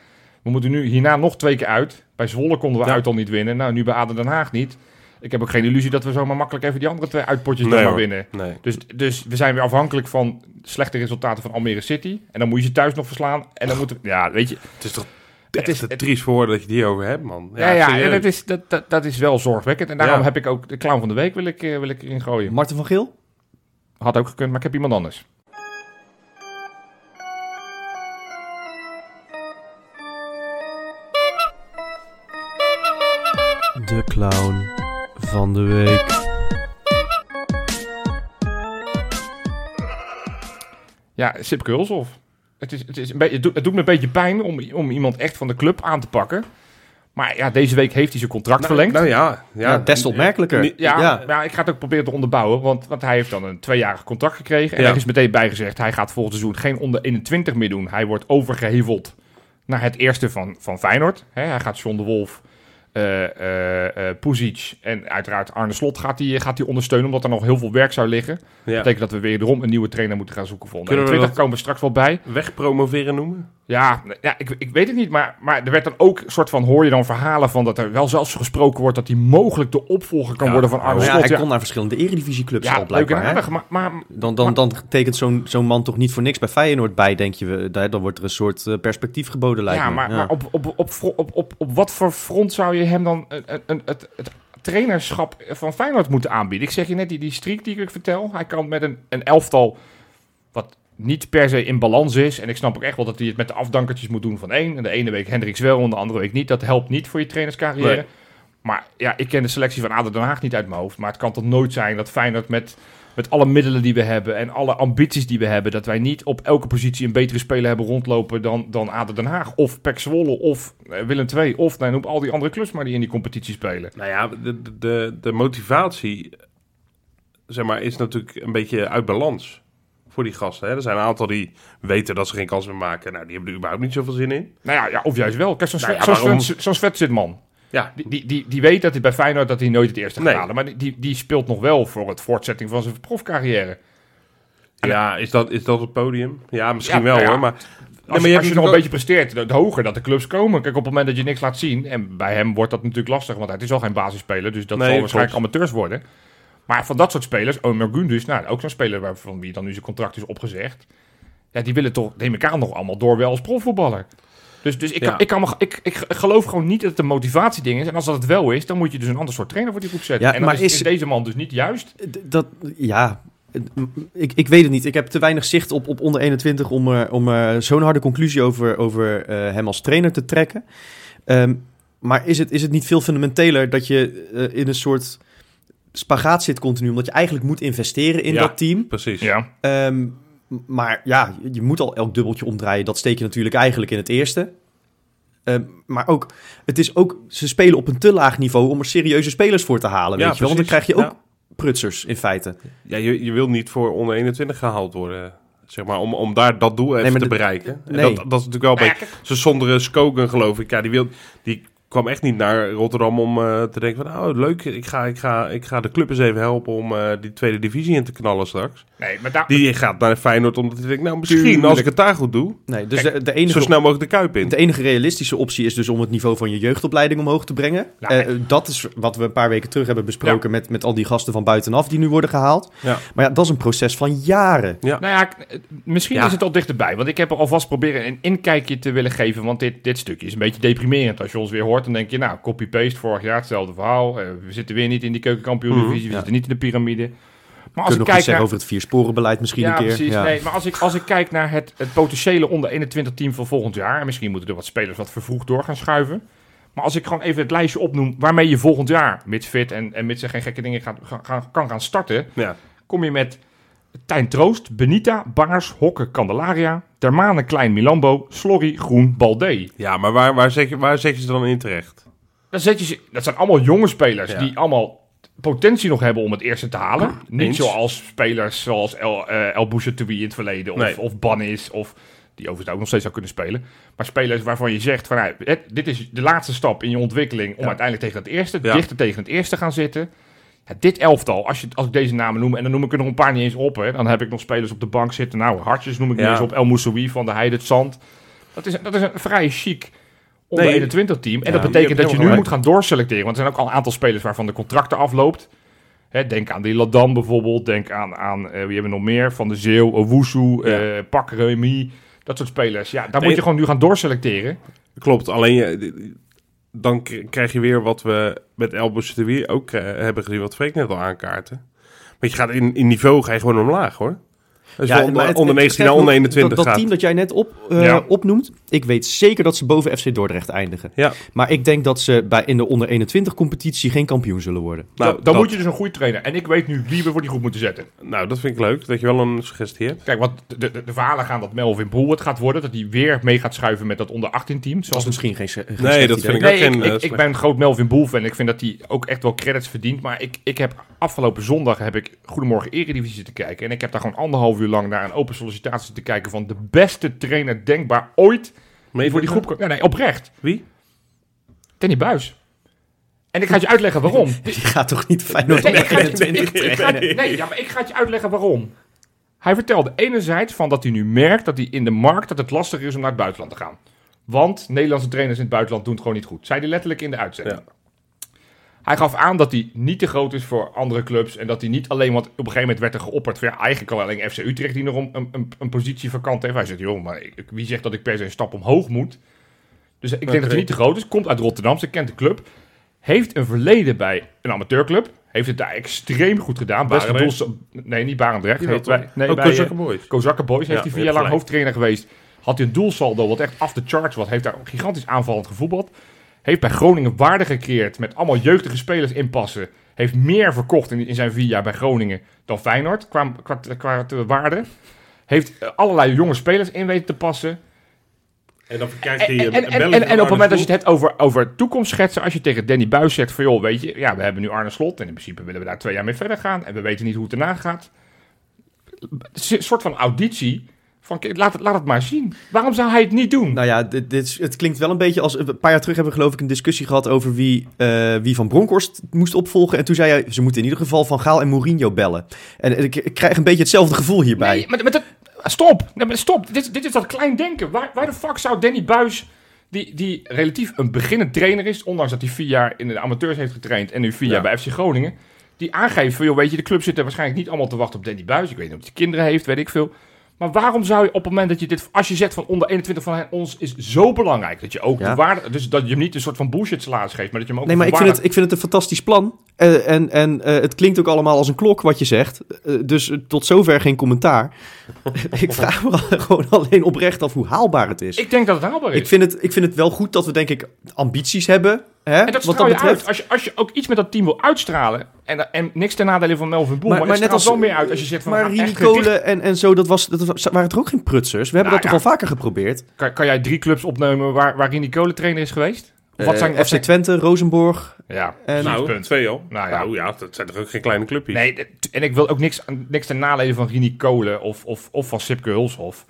we moeten nu hierna nog twee keer uit. Bij Zwolle konden we Ja. uit al niet winnen. Nou, nu bij Aden Den Haag niet. ik heb ook geen illusie dat we zomaar makkelijk even die andere twee uitpotjes Nee, dan maar winnen. Nee. Dus, dus we zijn weer afhankelijk van slechte resultaten van Almere City. En dan moet je ze thuis nog verslaan. En dan moeten we, ja, weet je, Het is toch Het is- het- triest voor dat je die over hebt, man. ja, ja, en dat is, dat, dat, dat is wel zorgwekkend. En daarom Ja. heb ik ook de clown van de week wil ik, eh, wil ik erin gooien. Marten van Geel? Had ook gekund, maar ik heb iemand anders. De clown van de week. Ja, Sip Kulshoff. Het, is, het, is een beetje, het, doet, het doet me een beetje pijn om, om iemand echt van de club aan te pakken. Maar ja, deze week heeft hij zijn contract Nou, verlengd. Nou ja. Ja, des te opmerkelijker. Ja, Ja. ja. ik ga het ook proberen te onderbouwen. Want, want hij heeft dan een tweejarig contract gekregen. En Ja. er is meteen bijgezegd, hij gaat volgend seizoen geen onder 21 meer doen. Hij wordt overgeheveld naar het eerste van, van Feyenoord. Hè, hij gaat John de Wolf, eh eh eh, Puzic en uiteraard Arne Slot gaat hij, gaat hij ondersteunen. Omdat er nog heel veel werk zou liggen. Dat betekent dat we wederom een nieuwe trainer moeten gaan zoeken voor onder Kunnen we 21. dat- komen we straks wel bij. Wegpromoveren noemen? Ja, ja ik, ik weet het niet, maar, maar er werd dan ook een soort van, hoor je dan verhalen van dat er wel zelfs gesproken wordt dat hij mogelijk de opvolger kan Ja, worden van Arne Maar ja, Slot. hij Ja, kon naar verschillende eredivisieclubs ja al blijkbaar. aardig, maar, maar Dan, dan, dan tekent zo'n zo'n man toch niet voor niks bij Feyenoord bij, denk je. we- daar- Dan wordt er een soort perspectief geboden, lijkt ja, me. maar, maar op, op, op, op, op, op wat voor front zou je hem dan een, een, het, het trainerschap van Feyenoord moeten aanbieden? Ik zeg je net, die, die streak die ik vertel, hij kan met een, een elftal wat niet per se in balans is. En ik snap ook echt wel dat hij het met de afdankertjes moet doen van één. En de ene week Hendricks wel, en de andere week niet. Dat helpt niet voor je trainerscarrière. Nee. Maar ja, ik ken de selectie van ADO Den Haag niet uit mijn hoofd. Maar het kan toch nooit zijn dat Feyenoord met, met alle middelen die we hebben... en alle ambities die we hebben... dat wij niet op elke positie een betere speler hebben rondlopen dan, dan ADO Den Haag. Of Zwolle, of eh, Willem II. Of nou, noem al die andere clubs maar die in die competitie spelen. Nou ja, de, de- de, motivatie zeg maar, is natuurlijk een beetje uit balans voor die gasten. Hè? Er zijn een aantal die weten dat ze geen kans meer maken. Nou, die hebben er überhaupt niet zoveel zin in. Nou ja, ja of juist wel. Kijk, zo'n Nou ja, waarom? Zo'n Sven Zitman. Ja, Die, die, die, weet dat hij bij Feyenoord dat hij nooit het eerste gaat Nee. halen. Maar die, die, speelt nog wel voor het voortzetting van zijn profcarrière. ja is, dat, is dat het podium? Ja, misschien Ja, wel nou ja. hoor. Maar, Als, maar je als je nog een beetje presteert, de, de hoger dat de clubs komen. Kijk, op het moment dat je niks laat zien, en bij hem wordt dat natuurlijk lastig, want hij is al geen basisspeler, dus dat Nee, zal waarschijnlijk klopt. amateurs worden. Maar van dat soort spelers, Omer Gundus, nou, ook zo'n speler waarvan wie dan nu zijn contract is opgezegd, ja, die willen toch, neem ik aan, nog allemaal door wel als profvoetballer. Dus, dus ik, Ja. kan, ik, kan me, ik, ik geloof gewoon niet dat het een motivatieding is. En als dat het wel is, dan moet je dus een ander soort trainer voor die groep zetten. Ja, en dan maar is, deze man dus niet juist. Dat, ja, ik, ik weet het niet. Ik heb te weinig zicht op, op onder 21 om, er- om er zo'n harde conclusie over, over eh, hem als trainer te trekken. Ehm, maar is het, is het niet veel fundamenteler dat je eh, in een soort spagaat zit continu, omdat je eigenlijk moet investeren in Ja. dat team? precies. Ja. Ehm, maar ja, je- moet al elk dubbeltje omdraaien. Dat steek je natuurlijk eigenlijk in het eerste. Ehm, maar ook, het is ook, ze spelen op een te laag niveau om er serieuze spelers voor te halen. Ja, weet je wel? Want dan krijg je ook prutsers in feite. Ja, je, je wil niet voor onder 21 gehaald worden. Zeg maar, om, om daar dat doel even te de- bereiken. En nee. dat, dat is natuurlijk wel Nou bij ja, kijk, zo'n Sondere Skogen, geloof ik. Ja, die, wil, die kwam echt niet naar Rotterdam om eh, te denken van... Oh, leuk, ik ga, ik, ga, ik ga de club eens even helpen om eh, die tweede divisie in te knallen straks. nee, maar daar, Die gaat naar Feyenoord omdat hij denkt... Nou, misschien Tuurlijk. als ik het daar goed doe, Nee, dus Kijk, de, de, zo enige, snel mogelijk de Kuip in. de enige realistische optie is dus om het niveau van je jeugdopleiding omhoog te brengen. Nou, Eh, dat is wat we een paar weken terug hebben besproken met, met al die gasten van buitenaf die nu worden gehaald. Ja. Maar ja, dat is een proces van jaren. Nou ja, misschien Ja. is het al dichterbij. Want ik heb er alvast proberen een inkijkje te willen geven. Want dit, dit stukje is een beetje deprimerend. Als je ons weer hoort, dan denk je, nou, copy-paste, vorig jaar hetzelfde verhaal. Eh, we zitten weer niet in die keukenkampioen-divisie. we Mhm, ja. zitten niet in de piramide. Maar als Kunnen ik nog iets kijk zeggen naar... over het viersporenbeleid misschien ja, een keer. precies. Ja. Nee, maar als ik, als ik kijk naar het, het potentiële onder 21 team van volgend jaar... en misschien moeten er wat spelers wat vervroegd door gaan schuiven... maar als ik gewoon even het lijstje opnoem waarmee je volgend jaar... mits fit en, en mits er geen gekke dingen gaat, gaan, kan gaan starten... Ja. kom je met Tijn Troost, Benita, Bangers, Hokke, Candelaria, Dermane, Klein, Milambo, Slorry, Groen, Balde. Ja, maar waar, waar, zet je, waar zet je ze dan in terecht? Dan zet je ze, dat zijn allemaal jonge spelers Ja. die allemaal potentie nog hebben om het eerste te halen. Niet zoals spelers zoals El, eh El Bouchatoui in het verleden of, Nee. of Bannis of die overigens ook nog steeds zou kunnen spelen. Maar spelers waarvan je zegt van nou, dit is de laatste stap in je ontwikkeling om Ja. uiteindelijk tegen het eerste, Ja. dichter tegen het eerste te gaan zitten. Dit elftal, als, je, als ik deze namen noem, en dan noem ik er nog een paar niet eens op, hè, dan heb ik nog spelers op de bank zitten. Nou, Hartjes noem ik niet Ja. eens op, El Moussaoui van de Heide het Zand. Dat is, dat is een vrij chic onder Nee. 21 team. En Ja, dat betekent dat je nu moet gaan doorselecteren. Want er zijn ook al een aantal spelers waarvan de contracten afloopt. Hè, denk aan die Ladam bijvoorbeeld. Denk aan, aan eh, wie hebben we nog meer? Van de Zeeuw, Owusu, Ja. eh Pak Remy. Dat soort spelers. Ja, daar Nee. moet je gewoon nu gaan doorselecteren. Klopt, alleen je, dan krijg je weer wat we met Citadel ook eh, hebben gezien, wat Freek net al aankaarten. Want je gaat in, in niveau ga je gewoon omlaag hoor. Dus wel onder, het- onder het- 19 naar onder 21 dat, dat team dat jij net op, eh, Ja. opnoemt, ik weet zeker dat ze boven FC Dordrecht eindigen. Ja. Maar ik denk dat ze bij, in de onder 21 competitie geen kampioen zullen worden. Nou, dan dan dat- moet je dus een goede trainer. En ik weet nu wie we voor die groep moeten zetten. Nou, dat vind ik leuk, dat je wel een suggestie hebt. Kijk, want de, de, de verhalen gaan dat Melvin Boel het gaat worden. Dat hij weer mee gaat schuiven met dat onder 18 team. Dat is Zoals misschien geen, geen Nee, dat idee. vind Nee, ook ik, geen, ik, eh, ik ben een groot Melvin Boel fan. Ik vind dat hij ook echt wel credits verdient. Maar ik, ik heb afgelopen zondag heb ik Goedemorgen Eredivisie zitten kijken. En ik heb daar gewoon anderhalf uur lang naar een open sollicitatie te kijken van de beste trainer denkbaar ooit. Die voor die groep. Nee, nee, oprecht. Wie? Danny Buis. En ik ga het je uitleggen waarom. Die gaat toch niet Feyenoord Nee, ik onder ga het- 21 ik- ik ga het- nee, ja, maar ik ga het je uitleggen waarom. Hij vertelde enerzijds van dat hij nu merkt dat hij in de markt dat het lastig is om naar het buitenland te gaan. Want Nederlandse trainers in het buitenland doen het gewoon niet goed. Zei hij letterlijk in de uitzending. Hij gaf aan dat hij niet te groot is voor andere clubs. En dat hij niet alleen, want op een gegeven moment werd er geopperd. Van, ja, eigenlijk al alleen FC Utrecht die nog een, een, een, positie vakant heeft. Hij zegt, joh, maar ik- wie zegt dat ik per se een stap omhoog moet? Dus ik denk dat hij niet te groot is. Komt uit Rotterdam, ze kent de club. Heeft een verleden bij een amateurclub. Heeft het daar extreem goed gedaan. Best doels- Nee, niet Barendrecht. Heeft bij, nee, Ook bij, eh, Kozakken Boys. Boys heeft Ja, hij vier jaar lang hoofdtrainer geweest. Had hij een doelsaldo wat echt af de charts was. Heeft daar gigantisch aanvallend gevoetbald. Heeft bij Groningen waarde gecreëerd met allemaal jeugdige spelers inpassen. Heeft meer verkocht in, in zijn vier jaar bij Groningen dan Feyenoord qua, qua, qua waarde. Heeft eh, allerlei jonge spelers in weten te passen. En dan krijgt hij En, een en, en, op het moment dat je het hebt over, over toekomstschetsen, als je tegen Danny Buis zegt van joh, weet je, ja, we hebben nu Arne Slot en in principe willen we daar twee jaar mee verder gaan en we weten niet hoe het erna gaat. Een soort van auditie van laat het, laat het maar zien. Waarom zou hij het niet doen? Nou ja, dit, dit, het klinkt wel een beetje als... Een paar jaar terug hebben we geloof ik een discussie gehad over wie, eh, wie Van Bronckhorst moest opvolgen. En toen zei hij, ze moeten in ieder geval Van Gaal en Mourinho bellen. En ik, ik krijg een beetje hetzelfde gevoel hierbij. Nee, maar, maar dat, stop. Nee, maar stop. Dit, dit is dat klein denken. Waar, waar de fuck zou Danny Buis, die, die relatief een beginnend trainer is, ondanks dat hij vier jaar in de amateurs heeft getraind en nu vier Ja. jaar bij FC Groningen, die aangeeft van, joh, weet je, de club zit er waarschijnlijk niet allemaal te wachten op Danny Buis. Ik weet niet of hij kinderen heeft, weet ik veel. Maar waarom zou je op het moment dat je dit, als je zegt van onder 21 van ons is zo belangrijk, dat je ook Ja. de waarde, dus dat je hem niet een soort van bullshit salaris geeft, maar dat je hem ook Nee, maar ik vind, het, ik vind het een fantastisch plan. Eh, en en eh, het klinkt ook allemaal als een klok wat je zegt. Eh, dus tot zover geen commentaar. ik vraag me gewoon alleen oprecht af hoe haalbaar het is. Ik, Ik denk dat het haalbaar is. vind het, ik vind het wel goed dat we denk ik ambities hebben. Hè, En dat wat straal je betreft. uit. Als je, als je ook iets met dat team wil uitstralen. En, en niks ten nadele van Melvin Boel. Maar, maar, net als wel meer uit als je zegt van. Maar echt gericht- Kolen en, en zo, dat, was, dat was- waren toch ook geen prutsers? We hebben Nou dat ja. toch al vaker geprobeerd? Kan, kan jij drie clubs opnemen waar, waar Rini Kolen trainer is geweest? Of wat Eh, zijn, FC zijn- Twente, Rosenborg. Ja, En- nou, Nou, punt. twee al. Nou ja. Nou ja, dat zijn toch ook geen kleine clubjes? Nee, en ik wil ook niks, niks ten nadele van Rini Kolen of, of, of van Sipke Hulshof.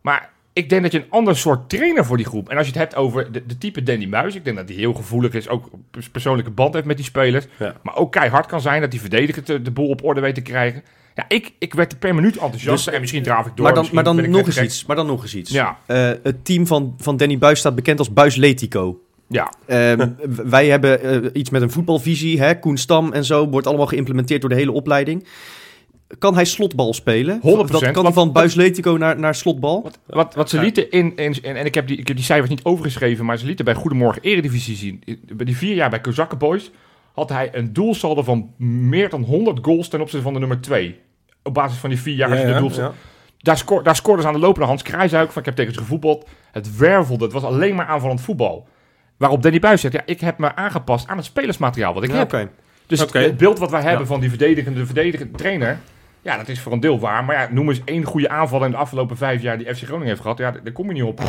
Maar ik denk dat je een ander soort trainer voor die groep. En als je het hebt over de, de type Danny Muis, ik denk dat hij heel gevoelig is, ook persoonlijke band heeft met die spelers. Ja. Maar ook keihard kan zijn dat hij verdedigend de, de boel op orde weet te krijgen. Ja, ik, ik werd er per minuut enthousiast. Dus- en misschien draaf ik door. Maar dan, maar dan nog eens iets. Maar dan nog eens iets. Ja, Eh, het team van, van Danny Buis staat bekend als Buis Letico. ja. Ehm, wij hebben eh, iets met een voetbalvisie. Hè? Koen Stam en zo wordt allemaal geïmplementeerd door de hele opleiding. Kan hij slotbal spelen? 100%, Dat kan hij van Buis Letico naar, naar slotbal? Wat, wat, wat ze lieten in, in, en ik heb, die, ik heb die cijfers niet overgeschreven, maar ze lieten bij Goedemorgen Eredivisie zien. Bij die vier jaar bij Kozakken Boys had hij een doelsaldo van meer dan 100 goals ten opzichte van de nummer 2. Op basis van die vier jaar. de doelsaldo- Daar, scoor, daar scoorden ze aan de lopende Hans Kruijshuik van ik heb tegen ze gevoetbald. Het wervelde, het was alleen maar aanvallend voetbal. Waarop Danny Buis zegt, ja, ik heb me aangepast aan het spelersmateriaal wat ik Ja, heb. Oké. Dus het beeld wat wij hebben Ja. van die verdedigende, verdedigende trainer... Ja, dat is voor een deel waar. Maar ja, noem eens één goede aanval in de afgelopen vijf jaar die FC Groningen heeft gehad. Ja, daar daar kom je niet op.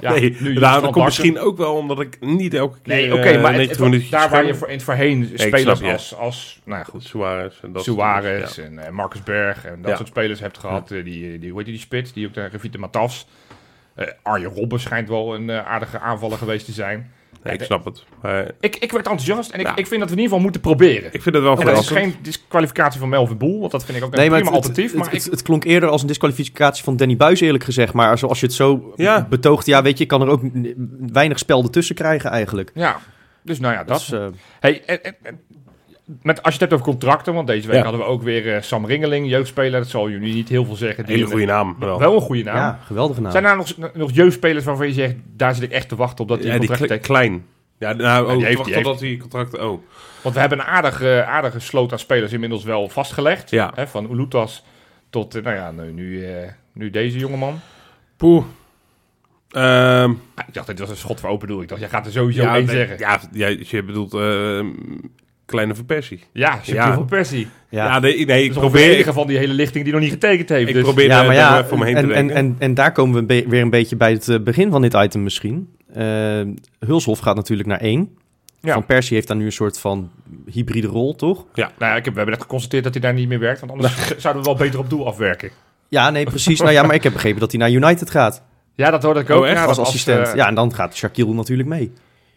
Ja, nee, nu nou, dat komt misschien ook wel omdat ik niet elke keer Nee, oké, eh, maar het- 90 het- minuutjes daar waar je voor, in het voorheen spelers als, als nou ja, goed, Suarez en dat soort Suarez en eh, Marcus Berg en dat soort spelers hebt gehad. eh, Die, die, hoe heet die, die spits? Die ook tegen Vite Matas. Eh Arjen Robben schijnt wel een aardige aanvaller geweest te zijn. Nee, ik snap het. Maar Ik, ik werd enthousiast en ik, Ja. ik vind dat we in ieder geval moeten proberen. ik vind het wel En dat is verrassend. geen disqualificatie van Melvin Boel, want dat vind ik ook een Nee, maar prima het, het, alternatief. het, maar het, ik, het klonk eerder als een disqualificatie van Danny Buis, eerlijk gezegd. Maar zoals je het zo Ja. betoogt, ja, weet je, kan er ook weinig spel ertussen krijgen eigenlijk. ja, dus nou ja, dat. Dus, eh, Hey, en, en- en met, als je het hebt over contracten, want deze week Ja. hadden we ook weer eh, Sam Ringeling, jeugdspeler. Dat zal jullie niet heel veel zeggen. Die Hele een- goede naam. Wel. Wel een goede naam. ja, geweldige naam. Zijn er nog, nog jeugdspelers waarvan je zegt, daar zit ik echt te wachten op dat die Ja, die contract kle- tekent? klein. Ja, nou, die oh, heeft- wacht die totdat die contract... Oh, Want we hebben een aardige, aardige sloot aan spelers inmiddels wel vastgelegd. Ja. Hè, van Ulutas tot, eh, nou ja, nu, nu, eh, nu deze jongeman. poeh. Ehm, Ah, ik dacht, dit was een schot voor open doel. Ik dacht, jij gaat er sowieso ja, één nee, zeggen. Ja, Ja, ja, je bedoelt ehm, kleine verpersie. ja Shaquille Ja. van Persie. ja. Ja, nee, nee ik probeer... enige van die hele lichting die nog niet getekend heeft. Ik dus. probeer ja, maar ja, voor me heen en, te en, en, en daar komen we weer een beetje bij het eh, begin van dit item misschien. Eh, Hulshof gaat natuurlijk naar één. Ja. Van Persie heeft daar nu een soort van hybride rol, toch? Nou ja, ik heb, we hebben net geconstateerd dat hij daar niet meer werkt. Want anders zouden we wel beter op doel afwerken. Ja, nee, precies. nou ja, maar ik heb begrepen dat hij naar United gaat Ja, dat hoorde ik Oh, ook. echt? Ja, als assistent. eh, ja, en dan gaat Shaquille natuurlijk mee.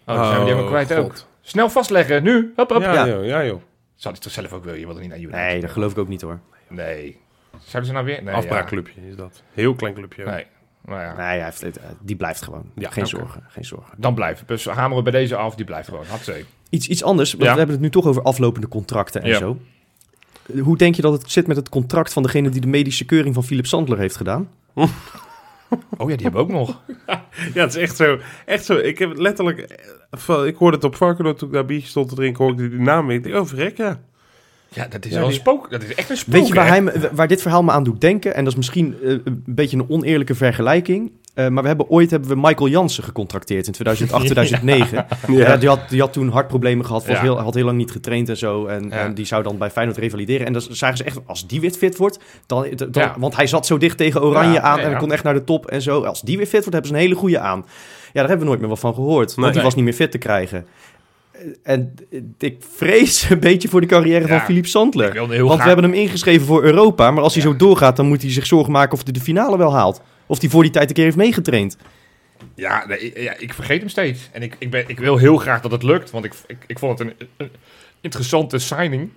Oh, dan zijn we die helemaal kwijt ook. Snel vastleggen, nu. Hup, hup. Ja, Ja. joh, ja, joh. Zou hij toch zelf ook willen? Je wil er niet naar United. Nee, dat geloof ik ook niet hoor. Nee. Zouden ze nou weer? Nee, Afbraakclubje is dat. Heel klein clubje. Nee. Nou ja. Nee, hij heeft, het- die blijft gewoon. Ja, geen zorgen, geen zorgen. Dan blijft. Dus hameren we bij deze af, die blijft gewoon. Had ze. Iets, iets anders, want Ja. we hebben het nu toch over aflopende contracten en Ja. zo. Hoe denk je dat het zit met het contract van degene die de medische keuring van Philip Sandler heeft gedaan? Oh ja, die hebben we ook nog. Ja, het is echt zo. Echt zo. Ik heb letterlijk... eh, Ik hoorde het op Varkenoord toen ik daar biertje stond te drinken. Hoorde ik die naam. Ik dacht, oh verrek, ja. Ja, dat is Ja, wel een spook. Dat is echt een spook. Weet je waar, hè? hij, me- waar dit verhaal me aan doet denken? En dat is misschien eh, een beetje een oneerlijke vergelijking. Eh, maar we hebben ooit hebben we Michael Jansen gecontracteerd in 2008, 2009. Ja. die, had, die had toen hartproblemen gehad, was Ja. heel, had heel lang niet getraind en zo. En, Ja. en die zou dan bij Feyenoord revalideren. En dan zagen ze echt, als die weer fit wordt, dan, dan, Ja. want hij zat zo dicht tegen Oranje Ja, aan ja, en kon echt naar de top en zo. Als die weer fit wordt, hebben ze een hele goede aan. Ja, daar hebben we nooit meer wat van gehoord, want Nee. die was niet meer fit te krijgen. En ik vrees een beetje voor de carrière Ja. van Philippe Sandler. Want graag... we hebben hem ingeschreven voor Europa. Maar als hij Ja. zo doorgaat, dan moet hij zich zorgen maken of hij de finale wel haalt. Of hij voor die tijd een keer heeft meegetraind. Ja, nee, ik- ja, ik vergeet hem steeds. En ik, ik, ben, ik wil heel graag dat het lukt, want ik, ik, ik vond het een, een interessante signing.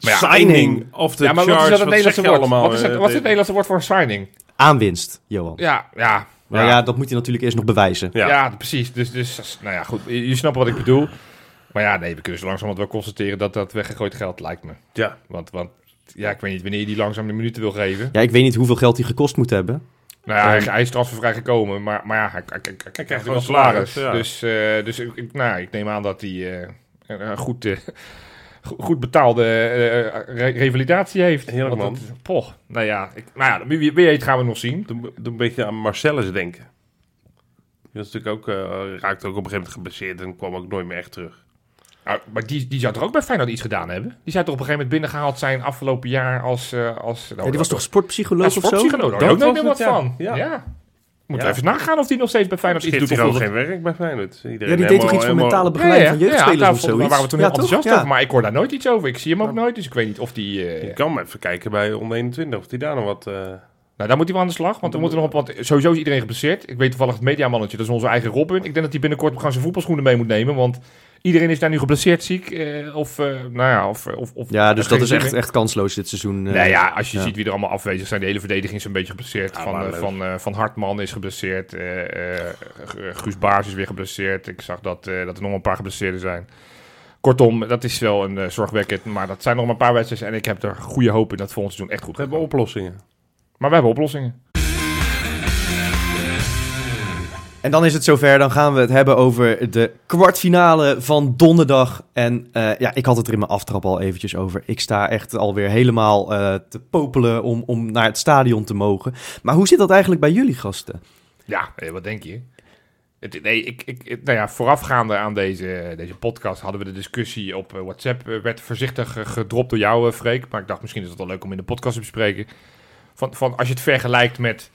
Maar ja, Signing of the ja, maar charge. wat is dat het Nederlandse woord? allemaal? wat, is het, eh, wat is het dit? Nederlandse woord voor een signing? Aanwinst, Johan. Ja, ja. Maar ja. dat moet hij natuurlijk eerst nog bewijzen. Ja. Ja, precies. Dus, dus, nou ja, goed. Je, je snapt wat ik bedoel. Maar ja, nee, we kunnen zo langzamerhand wel constateren dat dat weggegooid geld lijkt me. Ja. Want, want ja, ik weet niet wanneer je die langzaam de minuten wil geven. Ja, ik weet niet hoeveel geld hij gekost moet hebben. Nou ja, hij, hij is transfervrij gekomen, maar, maar ja, hij, hij, hij, krijgt wel salaris. ja. Dus, eh, dus ik, nou, ik neem aan dat hij eh, een, goed, go- goed betaalde re- revalidatie heeft. Heerlijk, Want het- poch, nou ja, ik, nou ja, wie, wie weet gaan we nog zien. Doe, doe een beetje aan Marcellus denken. Die was natuurlijk ook, raakte ook op een gegeven moment geblesseerd en kwam ook nooit meer echt terug. Nou, maar die, die zou toch ook bij Feyenoord iets gedaan hebben? Die zou toch op een gegeven moment binnengehaald zijn afgelopen jaar als... eh als nou, Ja, die was toch ja, sportpsycholoog of zo? sportpsycholoog? Daar Dat ook meer wat ja. van. Ja. Ja. Moeten Ja. we even nagaan of die nog steeds bij Feyenoord iets doet. heeft hij gewoon geen werk bij Feyenoord. Iedereen Ja, die deed toch iets van mentale begeleiding van jeugdspelers of zoiets? Daar waren we toen Ja, heel enthousiast toch? Ja. over, maar ik hoor daar nooit iets over. Ik zie hem ook nooit, dus ik weet niet of die... eh, Je kan maar even kijken bij onder 21 of die daar nog wat... eh, Nou, daar moet hij wel aan de slag, want er moeten nog op, want sowieso is iedereen geblesseerd. Ik weet toevallig het mediamannetje, dat is onze eigen Robin. Ik denk dat hij binnenkort gewoon zijn voetbalschoenen mee moet nemen, want iedereen is daar nu geblesseerd ziek. eh, of, eh, nou ja, of... of, of Ja, dus dat is echt, echt kansloos dit seizoen. eh. Nee, ja, als je ja. ziet wie er allemaal afwezig zijn, de hele verdediging is een beetje geblesseerd. Ja, van, eh, van, eh, van Hartman is geblesseerd. eh, eh, Guus Baars is weer geblesseerd. Ik zag dat, eh, dat er nog een paar geblesseerden zijn. Kortom, dat is wel een eh, zorgwekkend. Maar dat zijn nog maar een paar wedstrijden. En ik heb er goede hoop in dat volgend seizoen echt goed We hebben oplossingen. Maar we hebben oplossingen. En dan is het zover, dan gaan we het hebben over de kwartfinale van donderdag. En eh, ja, ik had het er in mijn aftrap al eventjes over. Ik sta echt alweer helemaal eh, te popelen om, om naar het stadion te mogen. Maar hoe zit dat eigenlijk bij jullie gasten? Ja, eh, wat denk je? Nee, ik, ik, nou ja, voorafgaande aan deze, deze podcast hadden we de discussie op WhatsApp. werd voorzichtig gedropt door jou, Freek. Maar ik dacht, misschien is het wel leuk om in de podcast te bespreken. Van, van als je het vergelijkt met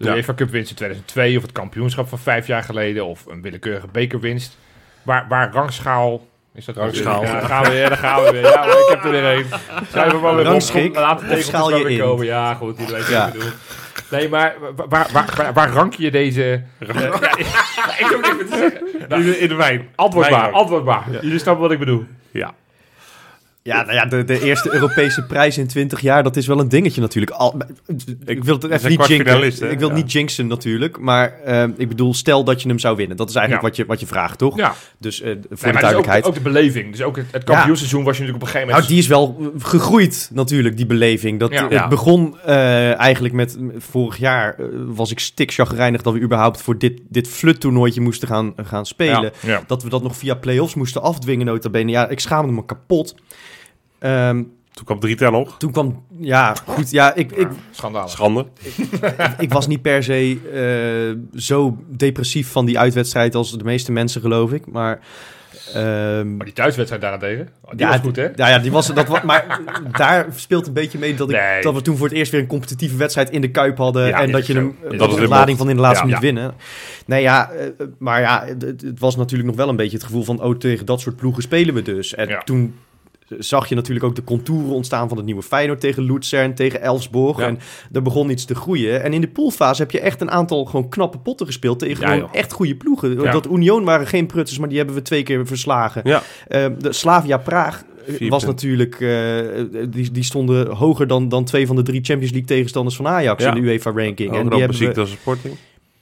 de Ja. UEFA Cup winst in 2002... of het kampioenschap van vijf jaar geleden... of een willekeurige bekerwinst. Waar, waar rangschaal... Is dat Rangschaal. Ja, daar gaan we weer, daar gaan we weer. Ja, maar ik heb er weer een. Schrijf hem maar weer op. Rangschik Laat het of schaal je weer in? komen. Ja, goed, die weet Ja. ik bedoel. Nee, maar wa- waar, waar, waar, waar rank je deze... ja, ik heb niks meer te zeggen. In de, in de wijn. Antwoordbaar, antwoordbaar. Jullie snappen wat ik bedoel. Ja. Ja, nou ja, de, de eerste Europese prijs in 20 jaar, dat is wel een dingetje natuurlijk. Al, ik wil het even niet jinxen. Ik wil Ja. niet jinxen natuurlijk. Maar eh, ik bedoel, stel dat je hem zou winnen. Dat is eigenlijk Ja. wat, je, wat je vraagt, toch? Ja, Dus eh, voor nee, de ook, duidelijkheid. ook de beleving. Dus ook het, het kampioenseizoen was je natuurlijk op een gegeven Nou, moment... die is wel gegroeid natuurlijk, die beleving. Dat, Ja. het Ja. begon eh, eigenlijk met, vorig jaar eh, was ik stik chagrijnig dat we überhaupt voor dit, dit flut-toernooitje moesten gaan, gaan spelen. ja. Dat we dat nog via play-offs moesten afdwingen, nota bene. Ja, ik schaamde me kapot. Ehm, Toen kwam 3 ten nog. toen kwam, ja, goed, ja, ik, ik, Schandalig. Schande. ik was niet per se eh, zo depressief van die uitwedstrijd als de meeste mensen, geloof ik. Maar, ehm, Maar die thuiswedstrijd daarentegen, die ja, was goed, hè? Ja, ja, die was, dat, maar daar speelt een beetje mee dat, ik, Nee. dat we toen voor het eerst weer een competitieve wedstrijd in de Kuip hadden. Ja, en dat je hem Is dat dat de lading van in de laatste Ja. minuut winnen. Nee, ja, eh, maar ja, het, het was natuurlijk nog wel een beetje het gevoel van... oh, tegen dat soort ploegen spelen we dus. En Ja. toen zag je natuurlijk ook de contouren ontstaan van het nieuwe Feyenoord tegen Luzern, tegen Elfsborg. Ja. En er begon iets te groeien. En in de poolfase heb je echt een aantal gewoon knappe potten gespeeld tegen Ja, gewoon joh. echt goede ploegen. Dat Union waren geen prutters, maar die hebben we twee keer verslagen. Eh, de Slavia Praag eh, was natuurlijk, eh, die, die stonden hoger dan, dan twee van de drie Champions League tegenstanders van Ajax Ja. in de UEFA ranking. Ook en die hebben we, als Sporting.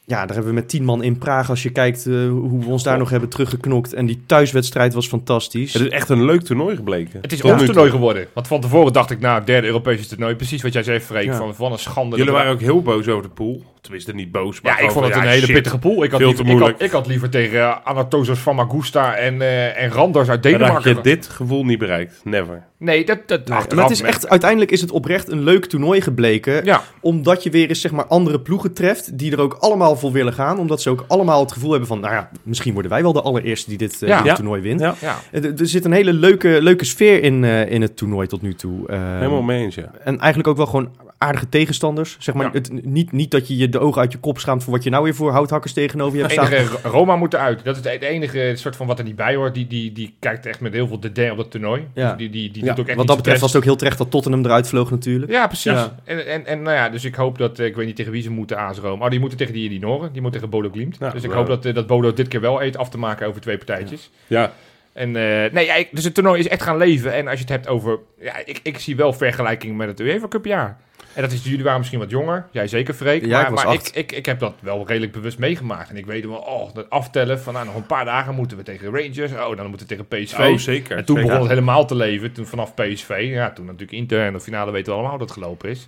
Ja, daar hebben we met tien man in Praag, als je kijkt eh, hoe we ons daar nog hebben teruggeknokt. En die thuiswedstrijd was fantastisch. Het is echt een leuk toernooi gebleken. Het is ons nu toernooi toe. geworden. Want van tevoren dacht ik, nou, derde Europese toernooi. Precies wat jij zei, Freek. Ja. Van, van een schande. Jullie waren ook heel boos over de pool. Tenminste, niet boos. Maar Ja, ik vond het een hele shit. pittige pool. Ik had, Veel liever, te ik, had, moeilijk. ik had liever tegen uh, Anatosos van Magusta en, eh, en Randers uit En dan had Denemarken. je dit gevoel niet bereikt. Never. Nee, dat, dat Nee, achteraf maar het is echt, uiteindelijk is het oprecht een leuk toernooi gebleken. Ja, Omdat je weer eens zeg maar, andere ploegen treft die er ook allemaal voor willen gaan. Omdat ze ook allemaal het gevoel hebben van, nou ja, misschien worden wij wel de allereerste die dit, eh, Ja. die dit Ja. toernooi wint. Ja. ja. Er, er zit een hele leuke, leuke sfeer in, eh, in het toernooi tot nu toe. Eh, Helemaal mee eens, ja. En eigenlijk ook wel gewoon aardige tegenstanders. Zeg maar, Ja. het, niet, niet dat je je de ogen uit je kop schaamt voor wat je nou weer voor houthakkers tegenover je hebt Het staan. enige Roma moet eruit. Dat is het enige soort van wat er niet bij hoort. Die, die, die kijkt echt met heel veel dédain op dat toernooi. Ja. Dus die, die, die Ja, doet ook echt Wat dat betreft was het ook heel terecht dat Tottenham eruit vloog natuurlijk. Ja, precies. Ja. En, en, en nou ja, dus ik hoop dat, eh, ik weet niet tegen wie ze moeten AS Rome. Oh, die moeten tegen die, die Noren. Die moeten tegen Bodo Glimt. Ja, dus ik hoop dat, eh, dat Bodo dit keer wel eet af te maken over twee partijtjes. Ja, En eh, nee, ja, ik- dus het toernooi is echt gaan leven. En als je het hebt over, ja, ik, ik zie wel vergelijking met het UEFA Cup jaar. En dat is, jullie waren misschien wat jonger. Jij zeker, Freek. Ja, maar ik was maar acht. ik, ik, ik heb dat wel redelijk bewust meegemaakt. En ik weet wel, oh, dat aftellen van nou, nog een paar dagen moeten we tegen Rangers. Oh, dan moeten we tegen PSV. oh, zeker. En toen Zeker. begon het helemaal te leven. Toen vanaf PSV. Ja, toen natuurlijk Inter. En de finale weten we allemaal hoe dat gelopen is.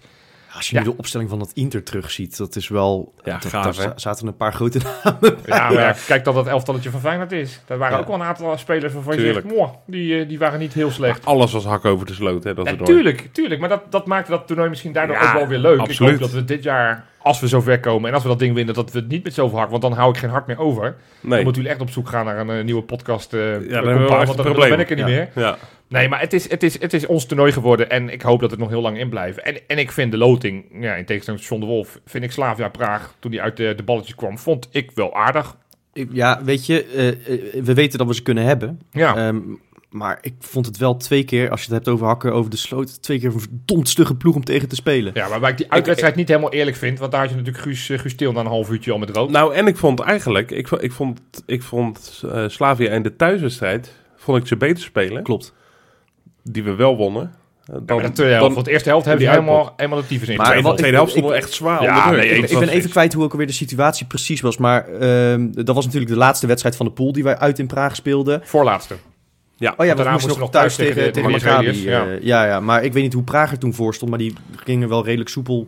Als je Ja. nu de opstelling van dat Inter terugziet, dat is wel... Ja, dat, gaaf, daar zaten een paar grote namen Ja, maar ja, kijk dat dat elftalletje van Feyenoord is. Daar waren Ja. ook wel een aantal spelers waarvan je zegt, "Mwah, die, eh, die waren niet heel slecht. Alles was hak over de sloot, hè, dat Ja, tuurlijk, tuurlijk. Maar dat, dat maakte dat toernooi misschien daardoor Ja, ook wel weer leuk. Ik hoop dat we dit jaar, als we zover komen en als we dat ding winnen, dat we het niet met zoveel hak, want dan hou ik geen hak meer over. Dan Nee. moeten jullie echt op zoek gaan naar een eh, nieuwe podcast. eh dan compaan, hebben we wel echt want dan, een dan probleem. ben ik er niet Ja. meer. Ja. Nee, maar het is, het, is, het is ons toernooi geworden en ik hoop dat het nog heel lang in blijft. En, en ik vind de loting, ja, in tegenstelling tot John de Wolf, vind ik Slavia Praag, toen die uit de, de balletjes kwam, vond ik wel aardig. Ik- Ja, weet je, eh, eh, we weten dat we ze kunnen hebben. Ja, Ehm, maar ik vond het wel twee keer, als je het hebt over hakken over de sloot, twee keer een verdomd stugge ploeg om tegen te spelen. ja waarbij ik die uitwedstrijd niet helemaal eerlijk vind, want daar had je natuurlijk Guus, eh, Guus Til na een half uurtje al met rood. Nou, en ik vond eigenlijk, ik, vond- ik vond, ik vond Slavia in de thuiswedstrijd, vond ik ze beter spelen, Klopt. Die we wel wonnen. eh, Ja, de tweede helft, dan- want de eerste helft hebben die die helemaal, helemaal de tyfus in. Maar tweede, wat- tweede helft stond wel echt zwaar Ja, nee, Ik, ben even kwijt hoe ook alweer de situatie precies was. Maar ehm, dat was natuurlijk de laatste wedstrijd van de pool die wij uit in Praag speelden. Voorlaatste. Ja, Oh ja, we daarna moesten nog we nog thuis thuis tegen, tegen de- tegen de Maccabi. Eh, ja. ja, maar ik weet niet hoe Praag er toen voor stond. Maar die gingen wel redelijk soepel.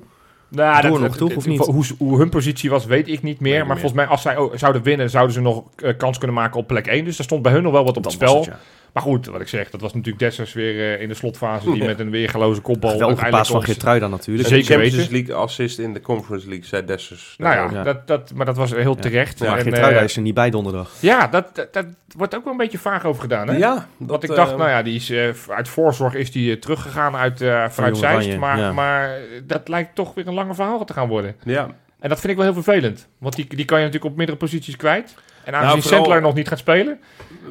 Nou, Door nog, toch, of niet? Hoe, hoe hun positie was, weet ik niet meer. maar volgens mij, als zij zouden winnen, zouden ze nog eh, kans kunnen maken op plek 1. Dus daar stond bij hun nog wel wat op het spel. Ja. Maar goed, wat ik zeg, dat was natuurlijk Dessers weer eh, in de slotfase. Die Ja. met een weergaloze kopbal paas uiteindelijk van Geertruida natuurlijk. De Zeker Champions weten. League assist in de Conference League, zei Dessers. Nou ja, Ja. Dat, dat, maar dat was heel terecht. Maar En, eh, is er niet bij donderdag. ja, dat, dat, dat wordt ook wel een beetje vaag over gedaan. Hè? Ja, Want ik dacht, eh, nou ja, die is, uit voorzorg is die teruggegaan uit, eh vanuit Zeist. Maar, ja. maar dat lijkt toch weer een lange verhaal te gaan worden. Ja, En dat vind ik wel heel vervelend. Want die, die kan je natuurlijk op meerdere posities kwijt. En aangezien Nou, vooral- Sandler nog niet gaat spelen,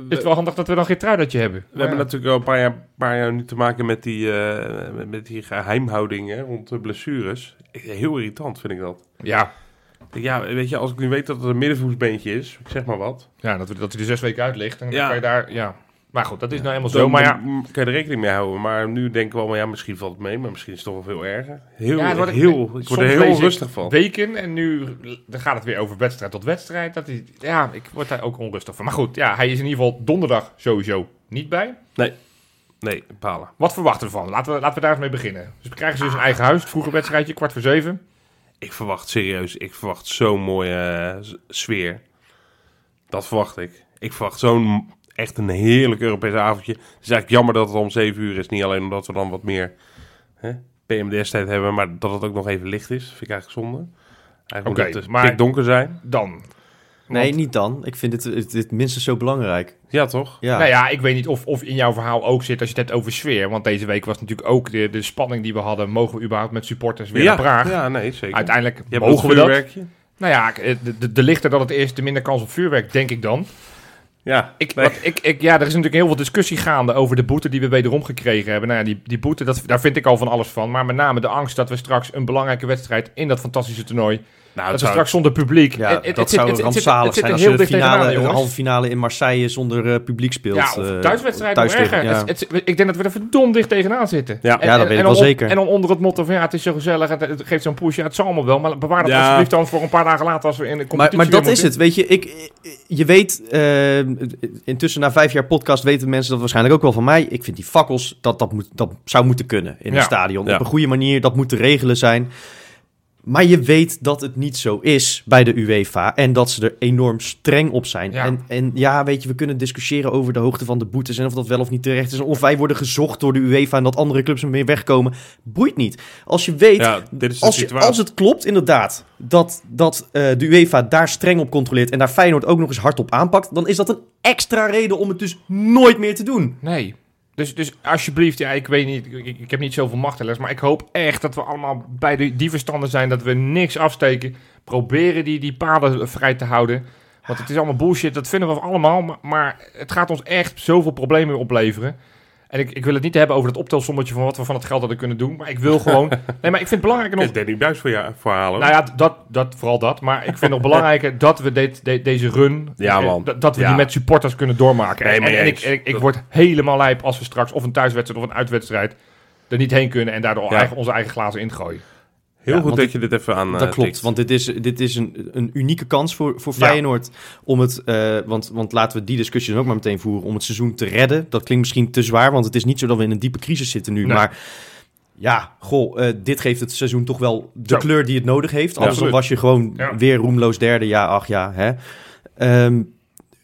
is het wel handig dat we dan geen truidertje hebben. We hebben natuurlijk al een paar jaar, paar jaar nu te maken met die, eh, met- met die geheimhouding hè, rond de blessures. Heel irritant vind ik dat. Ja, Ja, weet je, als ik nu weet dat het een middenvoetsbeentje is, zeg maar wat. ja dat, we- dat hij er zes weken uit ligt. En dan Ja. kan je daar, ja. Maar goed, dat is nou helemaal zo. Maar ja, kan je er rekening mee houden. Maar nu denken we allemaal, ja, misschien valt het mee, maar misschien is het toch wel veel erger. Heel, Ja, heel, ik soms word er heel rustig van. weken en nu dan gaat het weer over wedstrijd tot wedstrijd. Dat is, ja, ik word daar ook onrustig van. Maar goed, ja, hij is in ieder geval donderdag sowieso niet bij. Nee, palen. Wat verwachten we van? Laten we, laten we daar eens mee beginnen. Dus we krijgen ze dus een eigen huis. Het vroege wedstrijdje, kwart voor zeven. Ik verwacht serieus, ik verwacht zo'n mooie eh, sfeer. Dat verwacht ik. Ik verwacht zo'n echt een heerlijk Europees avondje. Het is eigenlijk jammer dat het om 7 uur is. Niet alleen omdat we dan wat meer hè, PMDS-tijd hebben, maar dat het ook nog even licht is. Vind ik eigenlijk zonde. Eigenlijk moet het maar- maar... donker zijn. Dan. Nee, Want- niet dan. Ik vind het, het, het minstens zo belangrijk. Ja, toch? Ja. Nou ja, ik weet niet of, of in jouw verhaal ook zit als je het hebt over sfeer. Want deze week was natuurlijk ook de, de spanning die we hadden. Mogen we überhaupt met supporters weer ja, naar Praag? Ja, nee, zeker. Uiteindelijk mogen ook we dat. vuurwerkje. Nou ja, de, de, de lichter dat het is, de minder kans op vuurwerk, denk ik dan. Ja, Ik, nee. wat, ik, ik, ja, er is natuurlijk heel veel discussie gaande over de boete die we wederom gekregen hebben. Nou ja, die, die boete, dat, daar vind ik al van alles van. Maar met name de angst dat we straks een belangrijke wedstrijd in dat fantastische toernooi... nou, dat zou- straks zonder publiek... Ja, Het- het- dat het zou het- het zit- rampzalig zijn als heel je de finale, halve finale in Marseille zonder eh, publiek speelt. Ja, of eh, thuiswedstrijd nog thuis tegen- erger. ja. Het- het- ik denk dat we er verdomd dicht tegenaan zitten. Ja. En- Ja, dat en- weet ik wel dan- zeker. En dan onder het motto van ja, het is zo gezellig, het, het geeft zo'n push. Ja, het zal allemaal wel, maar bewaar dat Ja. alsjeblieft dan voor een paar dagen later als we in de competitie Maar, maar dat is het, weet je. Ik, je weet, eh, intussen na vijf jaar podcast weten mensen dat waarschijnlijk ook wel van mij. Ik vind die fakkels, dat, dat, moet, dat zou moeten kunnen in Ja. een stadion. Ja. Op een goede manier, dat moet te regelen zijn. Maar je weet dat het niet zo is bij de UEFA en dat ze er enorm streng op zijn. Ja. En, en ja, weet je, we kunnen discussiëren over de hoogte van de boetes en of dat wel of niet terecht is. En of wij worden gezocht door de UEFA en dat andere clubs ermee wegkomen. Boeit niet. Als je weet Ja, als, je, als het klopt, inderdaad, dat, dat eh, de UEFA daar streng op controleert en daar Feyenoord ook nog eens hard op aanpakt, dan is dat een extra reden om het dus nooit meer te doen. Nee. Dus, dus alsjeblieft, ja, ik weet niet, ik, heb niet zoveel macht helaas, maar ik hoop echt dat we allemaal bij de, die verstanden zijn, dat we niks afsteken, proberen die, die paden vrij te houden. Want het is allemaal bullshit, dat vinden we allemaal, maar, maar het gaat ons echt zoveel problemen opleveren. En ik, ik wil het niet hebben over het optelsommetje van wat we van het geld hadden kunnen doen, maar ik wil gewoon... Nee, maar ik vind het belangrijker nog... Danny Buis voor jou verhalen. Nou ja, dat, dat, vooral dat. Maar ik vind nog belangrijker dat we dit, de- deze run, Ja, eh, man. dat, dat we Ja. die met supporters kunnen doormaken. Nee, en en ik, en ik, word helemaal lijp als we straks of een thuiswedstrijd of een uitwedstrijd er niet heen kunnen en daardoor Ja. eigen, onze eigen glazen ingooien. Heel Ja, goed dat je dit even aan dat eh, klopt, tikt. want dit is, dit is een, een unieke kans voor, voor Ja. Feyenoord om het, eh, want, want laten we die discussie dan ook maar meteen voeren, om het seizoen te redden. Dat klinkt misschien te zwaar, want het is niet zo dat we in een diepe crisis zitten nu, Nee. maar... Ja, goh, eh, dit geeft het seizoen toch wel de Zo. kleur die het nodig heeft. Anders was je gewoon Ja. weer roemloos derde. Ja, ach ja, hè. Ehm,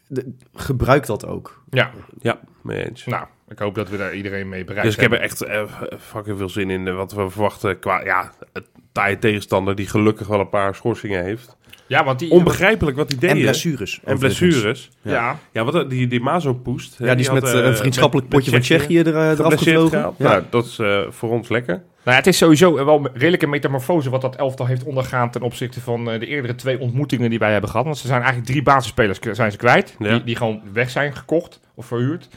de- gebruik dat ook. Ja, Ja, mee eens. nou, ik hoop dat we daar iedereen mee bereikt Dus ik heb er echt eh, fucking veel zin in. eh, Wat we verwachten qua ja, het taaie tegenstander die gelukkig wel een paar schorsingen heeft. Ja, want die... Onbegrijpelijk wat die deed. En blessures. En blessures. ja. Ja, wat die, die Mazo poest. Ja, die is met eh, een vriendschappelijk potje van Tsjechië er, eh, eraf gevlogen. Ja. Nou, dat is eh, voor ons lekker. Nou, ja, het is sowieso wel een redelijke metamorfose wat dat elftal heeft ondergaan ten opzichte van eh, de eerdere twee ontmoetingen die wij hebben gehad. Want ze zijn eigenlijk drie basisspelers zijn ze kwijt, Ja. die, die gewoon weg zijn gekocht of verhuurd.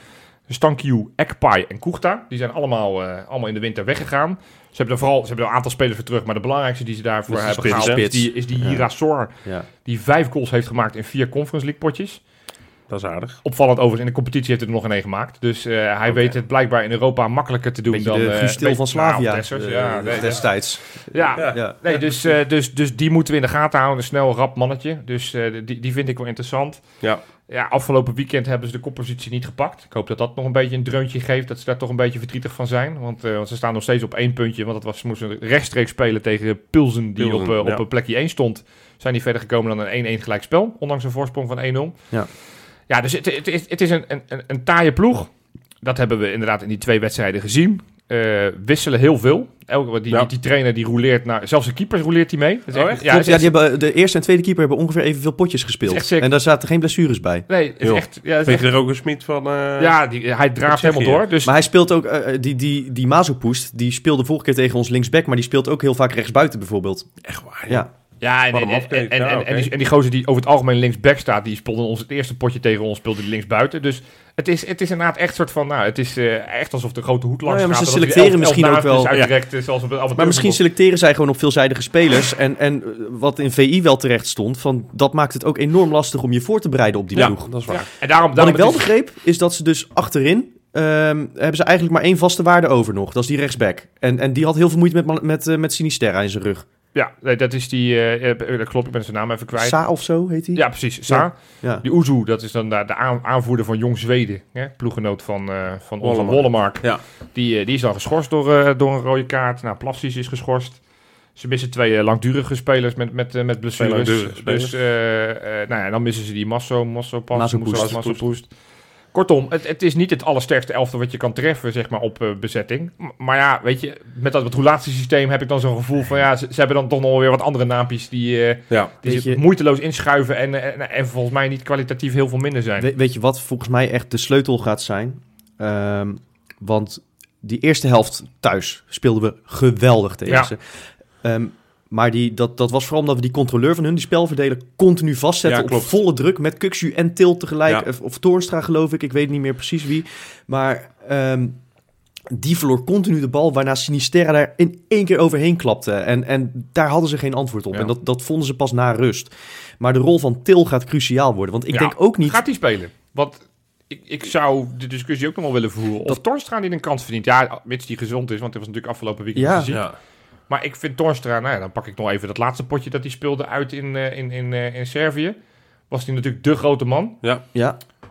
Stankiu, Ekpai en Kuchta, die zijn allemaal, eh, allemaal in de winter weggegaan. Ze hebben er vooral ze hebben er een aantal spelers voor terug, maar de belangrijkste die ze daarvoor hebben spits, gehaald is die, is die Ja. Die vijf goals heeft gemaakt in vier Conference League potjes. Dat is aardig. Opvallend overigens, in de competitie heeft hij er nog een één gemaakt. Dus eh, hij weet het blijkbaar in Europa makkelijker te doen Beetje dan... de weet- van Slavia Nou, ja, destijds. ja, Ja. Ja. Nee, dus, dus, dus die moeten we in de gaten houden. Een snel, rap mannetje. Dus die, die vind ik wel interessant. Ja. Ja, afgelopen weekend hebben ze de koppositie niet gepakt. Ik hoop dat dat nog een beetje een dreuntje geeft. Dat ze daar toch een beetje verdrietig van zijn. Want, eh, want ze staan nog steeds op één puntje. Want dat was, ze moesten rechtstreeks spelen tegen Pilsen, die Pilsen, op, eh, op een plekje 1 stond. Zijn die verder gekomen dan een 1-1 gelijk spel. Ondanks een voorsprong van 1-0. Ja. Ja, dus het, het, is, het is een, een, een, een taaie ploeg. Dat hebben we inderdaad in die twee wedstrijden gezien. Eh, wisselen heel veel. Elke, die, Ja. die, die trainer die rouleert naar... Zelfs de keeper rouleert die mee. Dat is Oh, echt-? Ja, Klopt, ja, die hebben, de eerste en tweede keeper hebben ongeveer evenveel potjes gespeeld. En daar zaten geen blessures bij. Nee, is echt... Ja, is Weet je echt- er ook een Smit van? eh, ja die, hij draaft helemaal door. Dus Maar hij speelt ook, eh, die, die, die Mazopoest, die speelde vorige keer tegen ons linksback, maar die speelt ook heel vaak rechtsbuiten bijvoorbeeld. Echt waar. Ja, Ja, en, en, en, afkeek. en, Ja, en, oké. en die, en die gozer die over het algemeen linksback staat, die speelde ons het eerste potje tegen ons, speelde die linksbuiten. Dus het is, het is inderdaad echt soort van, nou, het is eh, echt alsof de grote hoed langs Nou ja, maar gaat. ze selecteren misschien ook wel. Zoals op het Maar misschien selecteren zij gewoon op veelzijdige spelers. En, en eh, wat in VI wel terecht stond, van, dat maakt het ook enorm lastig om je voor te bereiden op die Ja, ploeg. dat is waar. Ja, en daarom, Wat ik wel is- begreep, is dat ze dus achterin... ehm, hebben ze eigenlijk maar één vaste waarde over nog. Dat is die rechtsback. En, en die had heel veel moeite met, met, eh, met Sinisterra in zijn rug. Ja, nee, dat is die, eh, eh, dat klopt, ik ben zijn naam even kwijt. Sa of zo heet hij? Ja, precies. Sa. Ja. Die Oezu, dat is dan de, de aan- aanvoerder van Jong Zweden. Hè? Ploeggenoot van, eh van onze Wollemark. Ja. Die, die is dan geschorst door, eh, door een rode kaart. Nou, Plasties is geschorst. Ze missen twee langdurige spelers met, met, met blessures. langdurige spelers. Dus eh, eh, nou ja, dan missen ze die Masso, Masso Pas. Masso- Massopoest. Kortom, het, het is niet het allersterkste elftal wat je kan treffen, zeg maar, op eh, bezetting. M- Maar ja, weet je, met dat roulatiesysteem heb ik dan zo'n gevoel van, ja, ze, ze hebben dan toch nog weer wat andere naampjes die, eh, Ja. die je- moeiteloos inschuiven en, eh, en, en volgens mij niet kwalitatief heel veel minder zijn. We- weet je wat volgens mij echt de sleutel gaat zijn? Ehm, want die eerste helft thuis speelden we geweldig tegen Ja. ze. Ehm, maar die, dat, dat was vooral omdat we die controleur van hun, die spelverdeler, continu vastzetten Ja, op volle druk. Met Kuxu en Til tegelijk. Ja. Of, Toornstra geloof ik, ik weet niet meer precies wie. Maar ehm, die verloor continu de bal, waarna Sinisterra daar in één keer overheen klapte. En, en daar hadden ze geen antwoord op. Ja. En dat, dat vonden ze pas na rust. Maar de rol van Til gaat cruciaal worden. Want ik Ja, denk ook niet... Gaat hij spelen? Want ik, ik zou de discussie ook nog wel willen voeren. Of Dat- Torstra niet een kans verdient. Ja, mits die gezond is, want hij was natuurlijk afgelopen weekend Ja. ziek. Ja. Maar ik vind Torstra, nou ja, dan pak ik nog even dat laatste potje dat hij speelde uit in, eh, in, in, eh, in Servië. Was hij natuurlijk de grote man. Ja,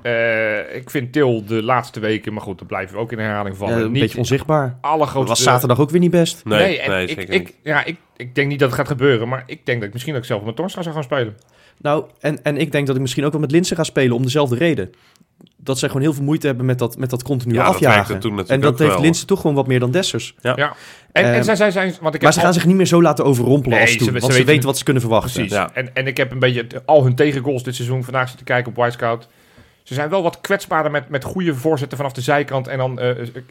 Eh, ik vind Til de laatste weken, maar goed, dan blijven we ook in herhaling ja, vallen. een niet beetje onzichtbaar. Dat allergrootste... was zaterdag ook weer niet best. Nee, nee, en ik, zeker ik, niet. ja, ik, ik denk niet dat het gaat gebeuren, maar ik denk dat ik misschien ook zelf met Torstra zou gaan spelen. Nou, en, en ik denk dat ik misschien ook wel met Linsen ga spelen om dezelfde reden. Dat zij gewoon heel veel moeite hebben met dat, met dat continu Ja, afjagen. werkte toen natuurlijk en dat ook heeft wel. Linsen toch gewoon wat meer dan Dessers. Ja. En, en Ehm, zij, zij zijn, want ik Maar heb ze gaan al- zich niet meer zo laten overrompelen Nee, als ze- toen. ze want ze weten- weten wat ze kunnen verwachten. Precies. Ja. En, en ik heb een beetje al hun tegengoals dit seizoen vandaag zitten kijken op Wisecout. Ze zijn wel wat kwetsbaarder met, met goede voorzetten vanaf de zijkant en dan eh,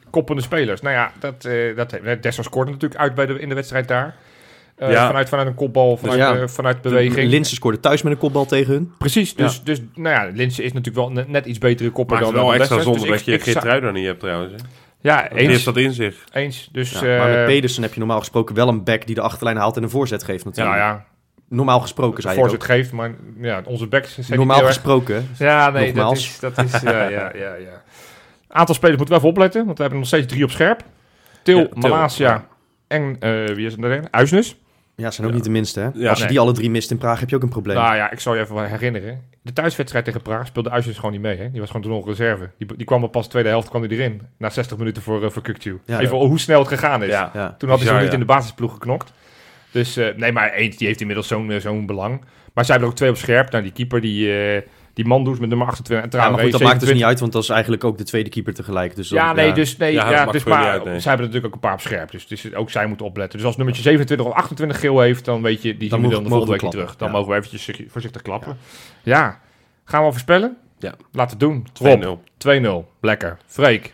koppende spelers. Nou ja, dat, eh dat, Dessers scoorde natuurlijk uit bij de, in de wedstrijd daar. Eh, Ja. vanuit, vanuit een kopbal, vanuit, ja. vanuit beweging. Linsen scoorde thuis met een kopbal tegen hun. Precies, dus, Ja. dus nou ja, Linse is natuurlijk wel net, net iets betere kopper Maar het dan is wel dan extra Dessers. zonde Dus dat je Geertrui daar niet hebt trouwens. hè. Ja, Die heeft eens. dat in zich. eens. Dus, Ja, maar eh, met Pedersen heb je normaal gesproken wel een back die de achterlijn haalt en een voorzet geeft ja, natuurlijk. ja, Normaal gesproken, zei voorzet ook. geeft, maar ja, onze backs zijn Normaal niet heel erg gesproken. Ja, nee, dat Nogmaals. is... Dat is ja, ja, ja, ja. Aantal spelers moeten we even opletten, want we hebben nog steeds drie op scherp. Til, Ja, Malasia ja. en eh, wie is het er? Uisnes. Ja, zijn ook Ja. niet de minste. Hè? Ja, Als je nee. die alle drie mist in Praag, heb je ook een probleem. Nou ja, ik zal je even herinneren. De thuiswedstrijd tegen Praag speelde Uisnes gewoon niet mee. Hè? Die was gewoon toen nog reserve. Die, die kwam er pas de tweede helft kwam hij erin. Na 60 minuten voor, uh, voor Kukcu. Ja. even hoe snel het gegaan is. Ja. ja. Toen had hij zo niet ja. in de basisploeg geknokt. Dus eh, nee, maar eens, die heeft inmiddels zo'n eh, zo'n belang. Maar zij hebben er ook twee op scherp. Nou, die keeper, die, eh die Mandoes met nummer 28. En Ja, maar goed, dat maakt dus 27. niet uit, want dat is eigenlijk ook de tweede keeper tegelijk. Dus dan- Ja, nee, dus, nee, Ja, ja, dus maar uit, nee. zij hebben er natuurlijk ook een paar op scherp. Dus, dus ook zij moeten opletten. Dus als nummertje 27 of 28 geel heeft, dan weet je, die zien we mogen- dan de volgende we week terug. Dan Ja. mogen we eventjes zich- voorzichtig klappen. Ja. Gaan we al voorspellen? Ja. Laten doen. 2-0. Rob, 2-0. Lekker. Freek.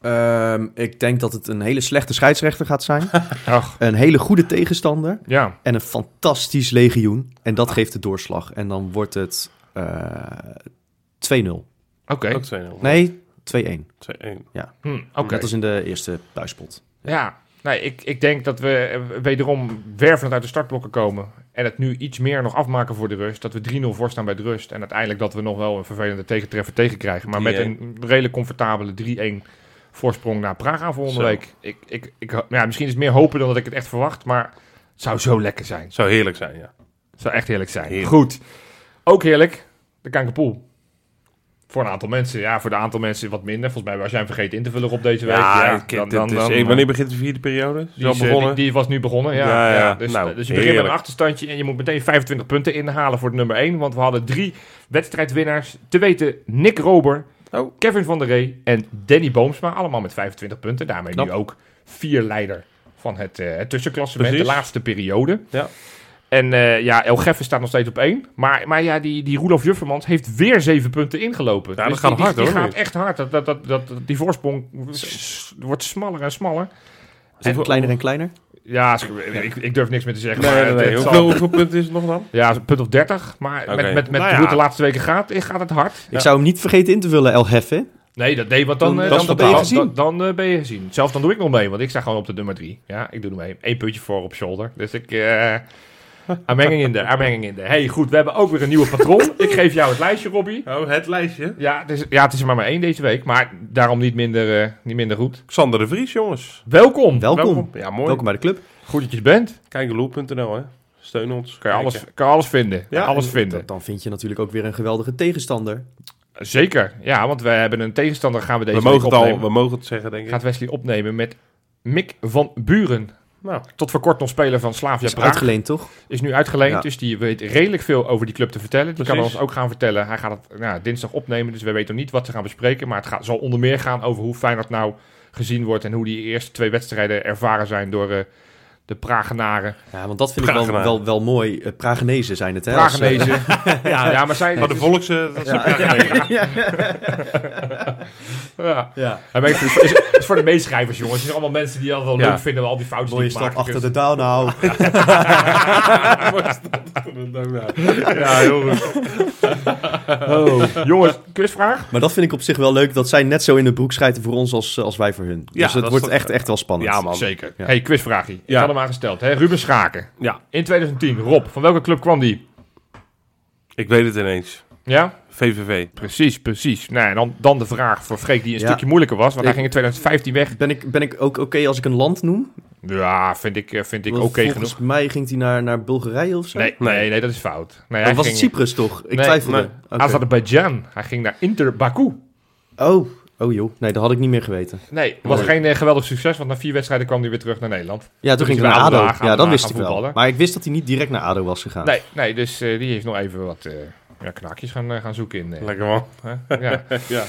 Ehm, ik denk dat het een hele slechte scheidsrechter gaat zijn. Ach, een hele goede tegenstander. ja. En een fantastisch legioen. En dat geeft de doorslag. En dan wordt het 2-0. Oké. Ook 2-0. Nee, 2-1. 2-1. Hm, Oké. Net als in de eerste thuispot. Ja. Nee, ik, ik denk dat we eh, wederom wervelend uit de startblokken komen. En het nu iets meer nog afmaken voor de rust. Dat we 3-0 voorstaan bij de rust. En uiteindelijk dat we nog wel een vervelende tegentreffer tegenkrijgen. Maar met 3-1. een redelijk comfortabele 3-1 voorsprong naar Praag aan volgende Zo. week. Ik, ik, ik, ja, misschien is het meer hopen dan dat ik het echt verwacht. Maar het zou zo lekker zijn. Zou heerlijk zijn, ja. Het zou echt heerlijk zijn. Heerlijk. Goed. Ook heerlijk. De Kankerpool. Voor een aantal mensen. Ja, voor de aantal mensen wat minder. Volgens mij was jij hem vergeten in te vullen op deze week. Ja, dit is- eh, wanneer begint de vierde periode? Is die, al is, eh, begonnen? die, die was nu begonnen, ja. Ja, ja, ja. Dus, Nou, dus je begint met een achterstandje en je moet meteen 25 punten inhalen voor de nummer 1. Want we hadden drie wedstrijdwinnaars. Te weten Nick Rober, Oh. Kevin van der Ree en Danny Boomsma. Allemaal met 25 punten. Daarmee Knap. nu ook vier leider van het, eh het tussenklassement. De laatste periode. Ja. En eh, ja, El Geffen staat nog steeds op één. Maar, maar ja, die, die Roelof Juffermans heeft weer zeven punten ingelopen. Ja, dat Dus gaat die, hard, die, die hoor, gaat echt hard. Dat, dat, dat, dat, die voorsprong wordt smaller en smaller. En kleiner en kleiner. Ja, ik, ik durf niks meer te zeggen. Nee, maar nee, nee. het zal- Hoeveel, hoeveel punten is het nog dan? Ja, een punt of 30. Maar met, met, met Nou ja. hoe het de laatste weken gaat, eh, gaat het hard. Ik zou hem niet vergeten in te vullen, El Heffe. Nee, dat nee, want dan, Dan- eh, dan dan, dan, ben je dan, gezien. dan, dan, eh, ben je gezien. Zelfs dan doe ik nog mee, want ik sta gewoon op de nummer 3. Ja, ik doe er mee. Eén puntje voor op shoulder. Dus ik... eh aanmenging in de, aanmenging in de. Hey, goed, we hebben ook weer een nieuwe patroon. ik geef jou het lijstje, Robbie. Oh, het lijstje. Ja, het is, ja, het is er maar maar één deze week, maar daarom niet minder, eh, niet minder goed. Xander de Vries, jongens. Welkom. Welkom. Ja, mooi. Welkom bij de club. Goed dat je er bent. Kijkeloel.nl, hè. Steun ons. Kan je alles, kan je alles vinden. Ja, alles en vinden. Dan, dan vind je natuurlijk ook weer een geweldige tegenstander. Zeker. Ja, want we hebben een tegenstander gaan we deze We week mogen, het al, opnemen. we mogen het zeggen, denk ik. Gaat Wesley opnemen met Mick van Buren. Nou, Tot voor kort nog speler van Slavia Is Praag. uitgeleend, toch? Is nu uitgeleend, Ja. dus die weet redelijk veel over die club te vertellen. Die kan ons ook gaan vertellen. Hij gaat het nou, dinsdag opnemen, dus we weten nog niet wat ze gaan bespreken. Maar het gaat, zal onder meer gaan over hoe Feyenoord nou gezien wordt... en hoe die eerste twee wedstrijden ervaren zijn door eh, de Pragenaren. Ja, want dat vind ik wel, wel, wel mooi. Uh, Pragenezen zijn het, hè? als, eh, Pragenezen. ja, ja, maar zij... maar de volkse... Dat ja. Ja. ja. Ja, maar het is, is, is voor de meeschrijvers, jongens. Het zijn allemaal mensen die dat wel Ja. leuk vinden, al die foutjes Mooie die ik stap maak. achter de touw nou. Ja, goed. Oh. Jongens, quizvraag? Maar dat vind ik op zich wel leuk, dat zij net zo in de broek schijten voor ons als, als wij voor hun. Ja, dus het dat wordt echt, echt wel spannend. Ja, man. Zeker. Ja. Hey, quizvraagje. Ik Ja. had hem aangesteld. Hè? Ruben Schaken. Ja, In 2010. Rob, van welke club kwam die? ik weet het ineens. Ja? VVV. Precies, precies. Nou, en dan, dan de vraag voor Freek die een Ja. stukje moeilijker was. Want Ik- hij ging in 2015 weg. Ben ik, ben ik ook oké als ik een land noem? Ja, vind ik, eh, vind ik oké volgens genoeg. mij ging hij naar, naar Bulgarije of zo? Nee, nee, Nee. dat is fout. Nee, hij was ging, het Cyprus toch? Ik Nee, twijfelde. nee. Oké. Azerbeidzjan. Hij ging naar Inter Baku. Oh, oh joh. Nee, dat had ik niet meer geweten. Nee, het was Nee. geen eh, geweldig succes, want na vier wedstrijden kwam hij weer terug naar Nederland. Ja, toen Toen ging hij naar ADO. Ja, dat wist ik wel. Maar ik wist dat hij niet direct naar ADO was gegaan. Nee, nee dus eh, die heeft nog even wat eh ja, knaakjes gaan, gaan zoeken in. Lekker man. ja. Ja,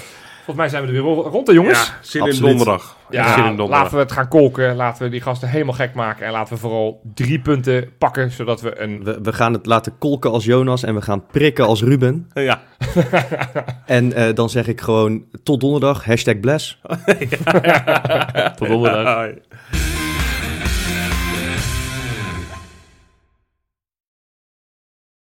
Volgens mij zijn we er weer ro- rond, hè, jongens? ja zin in Absoluut. donderdag. Ja, zin in donderdag. laten we het gaan kolken. Laten we die gasten helemaal gek maken. En laten we vooral drie punten pakken, zodat we een... We, we gaan het laten kolken als Jonas en we gaan prikken als Ruben. Ja. En eh, dan zeg ik gewoon tot donderdag, hashtag bless. Tot donderdag.